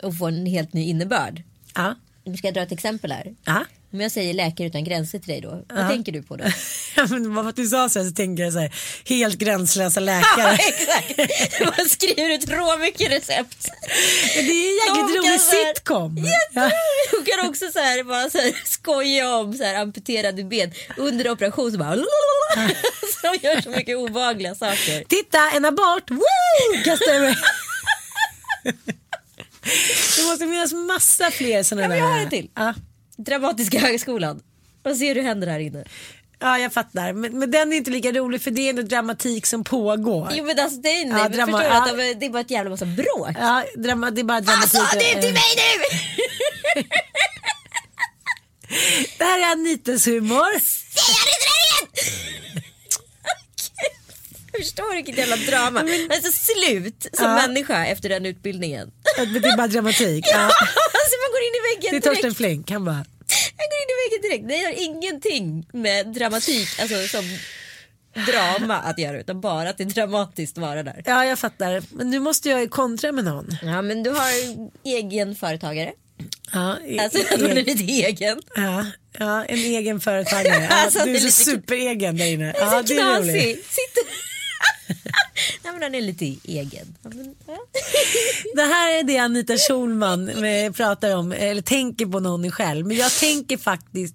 B: Och få en helt ny innebörd.
A: Ja.
B: Nu ska jag dra ett exempel här.
A: Ja.
B: Om jag säger läkare utan gränser till dig då, vad tänker du på då?
A: Ja, men vad du sa så, här, så tänker jag så här, helt gränslösa läkare.
B: Exakt, man skriver ut rå mycket recept.
A: Det är en jäkligt rolig sitcom.
B: Ja. Hon kan också så här, bara så här, skoja om så här, amputerade ben under operation. Så bara, de gör så mycket obehagliga saker.
A: Titta, en abort! Woo! Kastar mig. Det måste finnas massa fler sådana
B: Ja,
A: där.
B: jag har en till.
A: Ja.
B: Dramatiska högskolan. Vad ser du händer här inne?
A: ja, jag fattar. Men, men den är inte lika rolig för det är ändå dramatik som pågår.
B: Jo men alltså det är, nej,
A: Ja,
B: men
A: drama-
B: förstår du att
A: ja.
B: de, det är bara ett jävla massa bråk.
A: Ja, drama, det är bara dramatik.
B: sa du till mig nu?
A: Det här är Anitas humor.
B: Säg det till dig igen! Förstår vilket jävla drama. Alltså slut som
A: Ja.
B: människa efter den utbildningen.
A: Det är bara dramatik.
B: Ja,
A: Ja.
B: alltså man går in i
A: Det
B: väggen
A: är Torsten
B: direkt.
A: Flink, han bara.
B: Jag går in i väggen direkt. Det har ingenting med dramatik alltså, som drama att göra utan bara att det är dramatiskt att vara där.
A: Ja jag fattar. Men nu måste jag kontra med någon.
B: Ja men du har egen företagare.
A: Ja, e-
B: Alltså att man är lite egen.
A: ja, ja en egen företagare. Ja,
B: Alltså,
A: du
B: det
A: är
B: är
A: så
B: lite-
A: superegen där inne.
B: Det är
A: Ja,
B: så
A: det är roligt.
B: Sitter... Han är lite egen.
A: Det här är det Anita Schulman pratar om, eller tänker på någon själv. Men jag tänker faktiskt,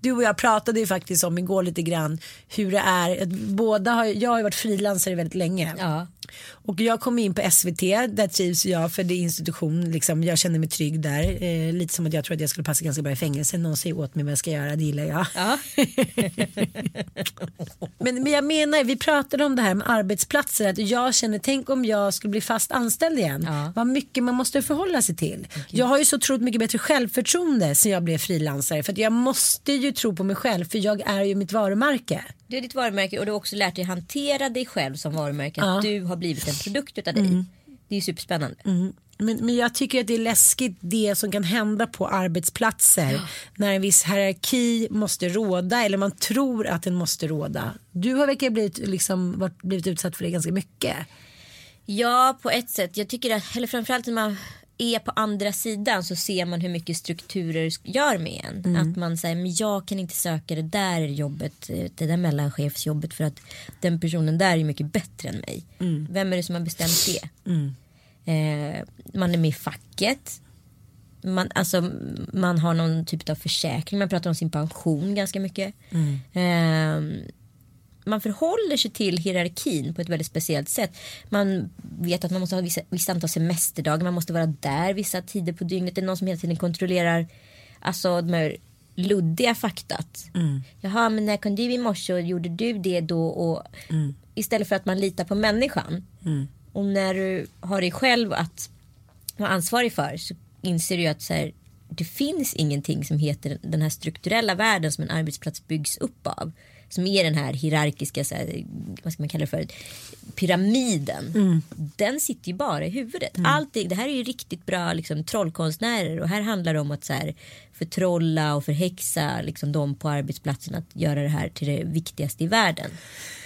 A: du och jag pratade ju faktiskt om igår lite grann hur det är. Båda har, jag har ju varit frilansare väldigt länge.
B: Ja.
A: Och jag kom in på SVT, där trivs jag för det är institution, liksom, jag känner mig trygg där. Eh, lite som att jag tror att jag skulle passa ganska bra i fängelse. Någon säger åt mig vad jag ska göra, det gillar jag.
B: Ja.
A: Men, men jag menar, vi pratade om det här med arbetsplatser. Att jag känner, tänk om jag skulle bli fast anställd igen.
B: Ja.
A: Vad mycket man måste förhålla sig till. Jag har ju så otroligt mycket bättre självförtroende sen jag blev frilansare. För jag måste ju tro på mig själv för jag är ju mitt varumärke.
B: Du är ditt varumärke och du har också lärt dig hantera dig själv som varumärke. Att du har blivit en produkt utav dig. Det är ju superspännande.
A: Men, men jag tycker att det är läskigt det som kan hända på arbetsplatser. När en viss hierarki måste råda eller man tror att den måste råda. Du har verkligen blivit, liksom, varit, blivit utsatt för det ganska mycket.
B: Ja, på ett sätt. Jag tycker att, eller framförallt när man är på andra sidan så ser man hur mycket strukturer gör med en. Att man säger, men jag kan inte söka det där jobbet, eh, det där mellanchefsjobbet för att den personen där är mycket bättre än mig. Vem är det som har bestämt det? Eh, man är med i facket. Man, alltså, man har någon typ av försäkring, man pratar om sin pension ganska mycket. Eh, man förhåller sig till hierarkin på ett väldigt speciellt sätt. Man vet att man måste ha vissa, vissa antal semesterdagar, man måste vara där vissa tider på dygnet. Det är någon som hela tiden kontrollerar alltså, de här luddiga faktat. Jaha, men när kom du i morse och gjorde du det då? Och, Istället för att man litar på människan. Och när du har dig själv att vara ansvarig för så inser du att så här, det finns ingenting som heter den här strukturella världen som en arbetsplats byggs upp av. Som är den här hierarkiska, så här, vad ska man kalla det för, pyramiden. Den sitter ju bara i huvudet. Allt det, det här är ju riktigt bra liksom, trollkonstnärer och här handlar det om att så här, förtrolla och förhäxa liksom, dem på arbetsplatsen att göra det här till det viktigaste i världen.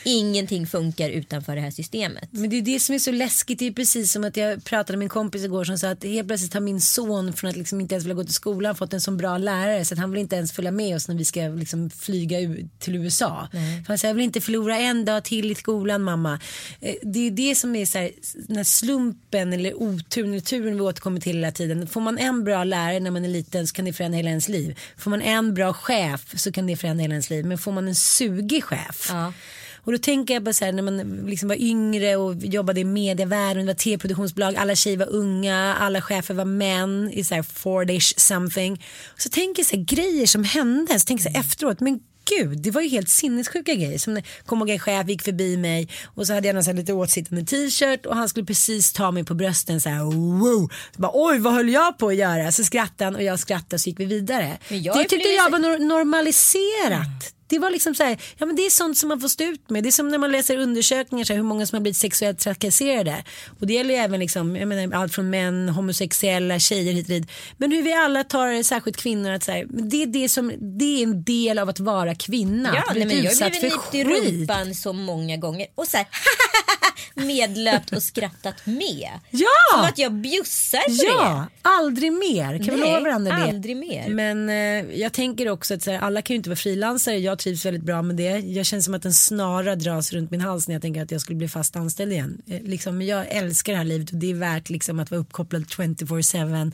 B: Ingenting funkar utanför det här systemet.
A: Men det är det som är så läskigt. Det är precis som att jag pratade med en kompis igår som sa att helt plötsligt har min son från att liksom inte ens vilja gå till skolan fått en så bra lärare så att han vill inte ens följa med oss när vi ska liksom flyga till USA. För han säger jag vill inte förlora en dag till i skolan mamma. Eh, Det är det som är så här, den här slumpen eller oturen eller turen vi återkommer till hela tiden. Får man en bra lärare när man är liten så kan det förändra hela ens liv. Får man en bra chef så kan det förändra hela ens liv. Men får man en sugig chef
B: Ja.
A: och då tänker jag på så här när man liksom var yngre och jobbade i medievärlden, det var tv-produktionsbolag, alla tjejer var unga, alla chefer var män i så här Fordish something. Så tänker jag så här, grejer som hände, så tänker jag så här, efteråt, men gud det var ju helt sinnessjuka grejer. Som kom ihåg en chef gick förbi mig och så hade jag här lite åtsittande t-shirt och han skulle precis ta mig på brösten så här wow. Så bara, Oj vad höll jag på att göra? Så skrattade han och jag skrattade och så gick vi vidare.
B: Jag
A: det tyckte jag var nor- normaliserat. Det var liksom så här, ja men det är sånt som man får stå ut med. Det är som när man läser undersökningar så här, hur många som har blivit sexuellt trakasserade. Och det gäller ju även liksom, jag menar, allt från män, homosexuella, tjejer hit och dit. Men hur vi alla tar det, särskilt kvinnor, att så här, det, är det, som, det är en del av att vara kvinna.
B: Ja,
A: att bli
B: men jag har blivit nypt i rumpan så många gånger och så här medlöpt och skrattat med.
A: Ja!
B: Som att jag bjussar på
A: Ja, aldrig mer. Kan vi
B: Nej,
A: lova varandra det?
B: aldrig mer.
A: Men eh, jag tänker också att så här, alla kan ju inte vara frilansare. Jag trivs väldigt bra med det. Jag känner som att en snara dras runt min hals när jag tänker att jag skulle bli fast anställd igen. Eh, liksom, jag älskar det här livet och det är värt liksom, att vara uppkopplad 24-7.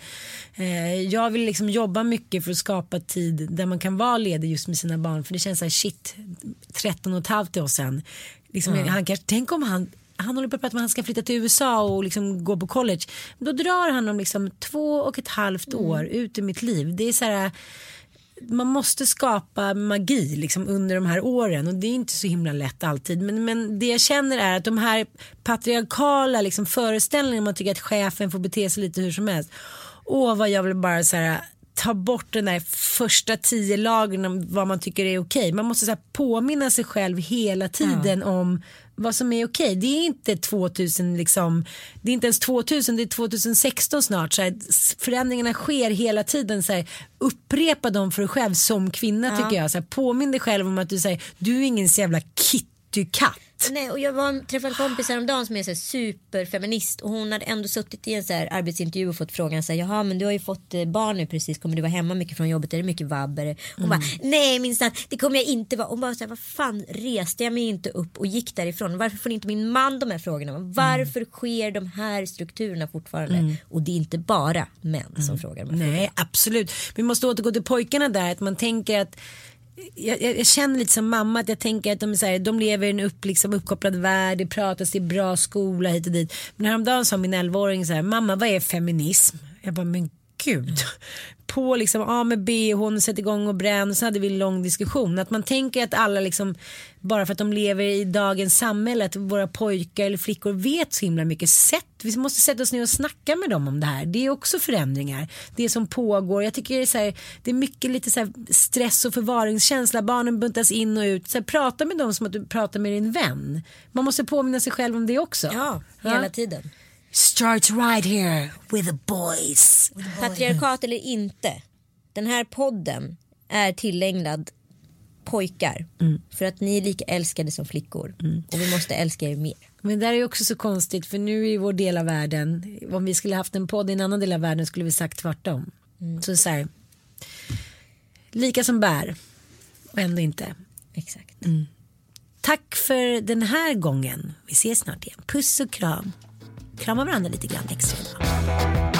A: Eh, jag vill liksom jobba mycket för att skapa tid där man kan vara ledig just med sina barn. För det känns så här, shit, 13 och ett halvt år sedan. Liksom, han kanske, tänk om han han håller på att prata om att han ska flytta till USA och liksom gå på college. Då drar han om liksom två och ett halvt år ut ur mitt liv. Det är så här, man måste skapa magi liksom under de här åren och det är inte så himla lätt alltid. Men, men det jag känner är att de här patriarkala liksom föreställningarna man tycker att chefen får bete sig lite hur som helst. Åh vad jag vill bara så här ta bort den där första tio lagren om vad man tycker är okej. Man måste så påminna sig själv hela tiden om vad som är okej. Det är inte 2000 liksom, det är inte ens 2000, det är 2016 snart. Så här, förändringarna sker hela tiden. Så här, upprepa dem för dig själv som kvinna tycker jag. Så här, påminn dig själv om att du säger, du är ingen jävla kitt du katt.
B: Nej, och jag var, träffade en kompis häromdagen som är så superfeminist och hon hade ändå suttit i en så arbetsintervju och fått frågan så här, jaha men du har ju fått eh, barn nu precis, kommer du vara hemma mycket från jobbet, är det mycket vabber? Hon
A: Mm.
B: bara, nej minsann det kommer jag inte vara. Hon bara, så här, vad fan reste jag mig inte upp och gick därifrån? Varför får inte min man de här frågorna? Varför sker de här strukturerna fortfarande? Och det är inte bara män som frågar de här frågorna.
A: Nej absolut. Vi måste återgå till pojkarna där. Att man tänker att jag, jag, jag känner lite som mamma att jag tänker att de, så här, de lever i en upp, liksom, uppkopplad värld, det pratas det är bra skola hit och dit. Men häromdagen sa min 11-åring så här, mamma vad är feminism? Jag bara, men gud. På liksom A med B, hon sätter igång och bränner, så hade vi en lång diskussion. Att man tänker att alla liksom, bara för att de lever i dagens samhälle, att våra pojkar eller flickor vet så himla mycket. Sätt, vi måste sätta oss ner och snacka med dem om det här. Det är också förändringar. Det som pågår. Jag tycker det är, så här, det är mycket lite så här stress och förvaringskänsla. Barnen buntas in och ut. Så här, prata med dem som att du pratar med din vän. Man måste påminna sig själv om det också.
B: Ja, hela tiden.
A: Start right here with the boys.
B: Patriarkat eller inte. Den här podden är tillägnad pojkar. För att ni är lika älskade som flickor. Och vi måste älska er mer.
A: Men det där är också så konstigt för nu i vår del av världen, om vi skulle haft en podd i en annan del av världen skulle vi sagt tvärtom. Så så här, lika som bär och ändå inte.
B: Exakt.
A: Tack för den här gången. Vi ses snart igen. Puss och kram. Krama varandra lite grann extra idag.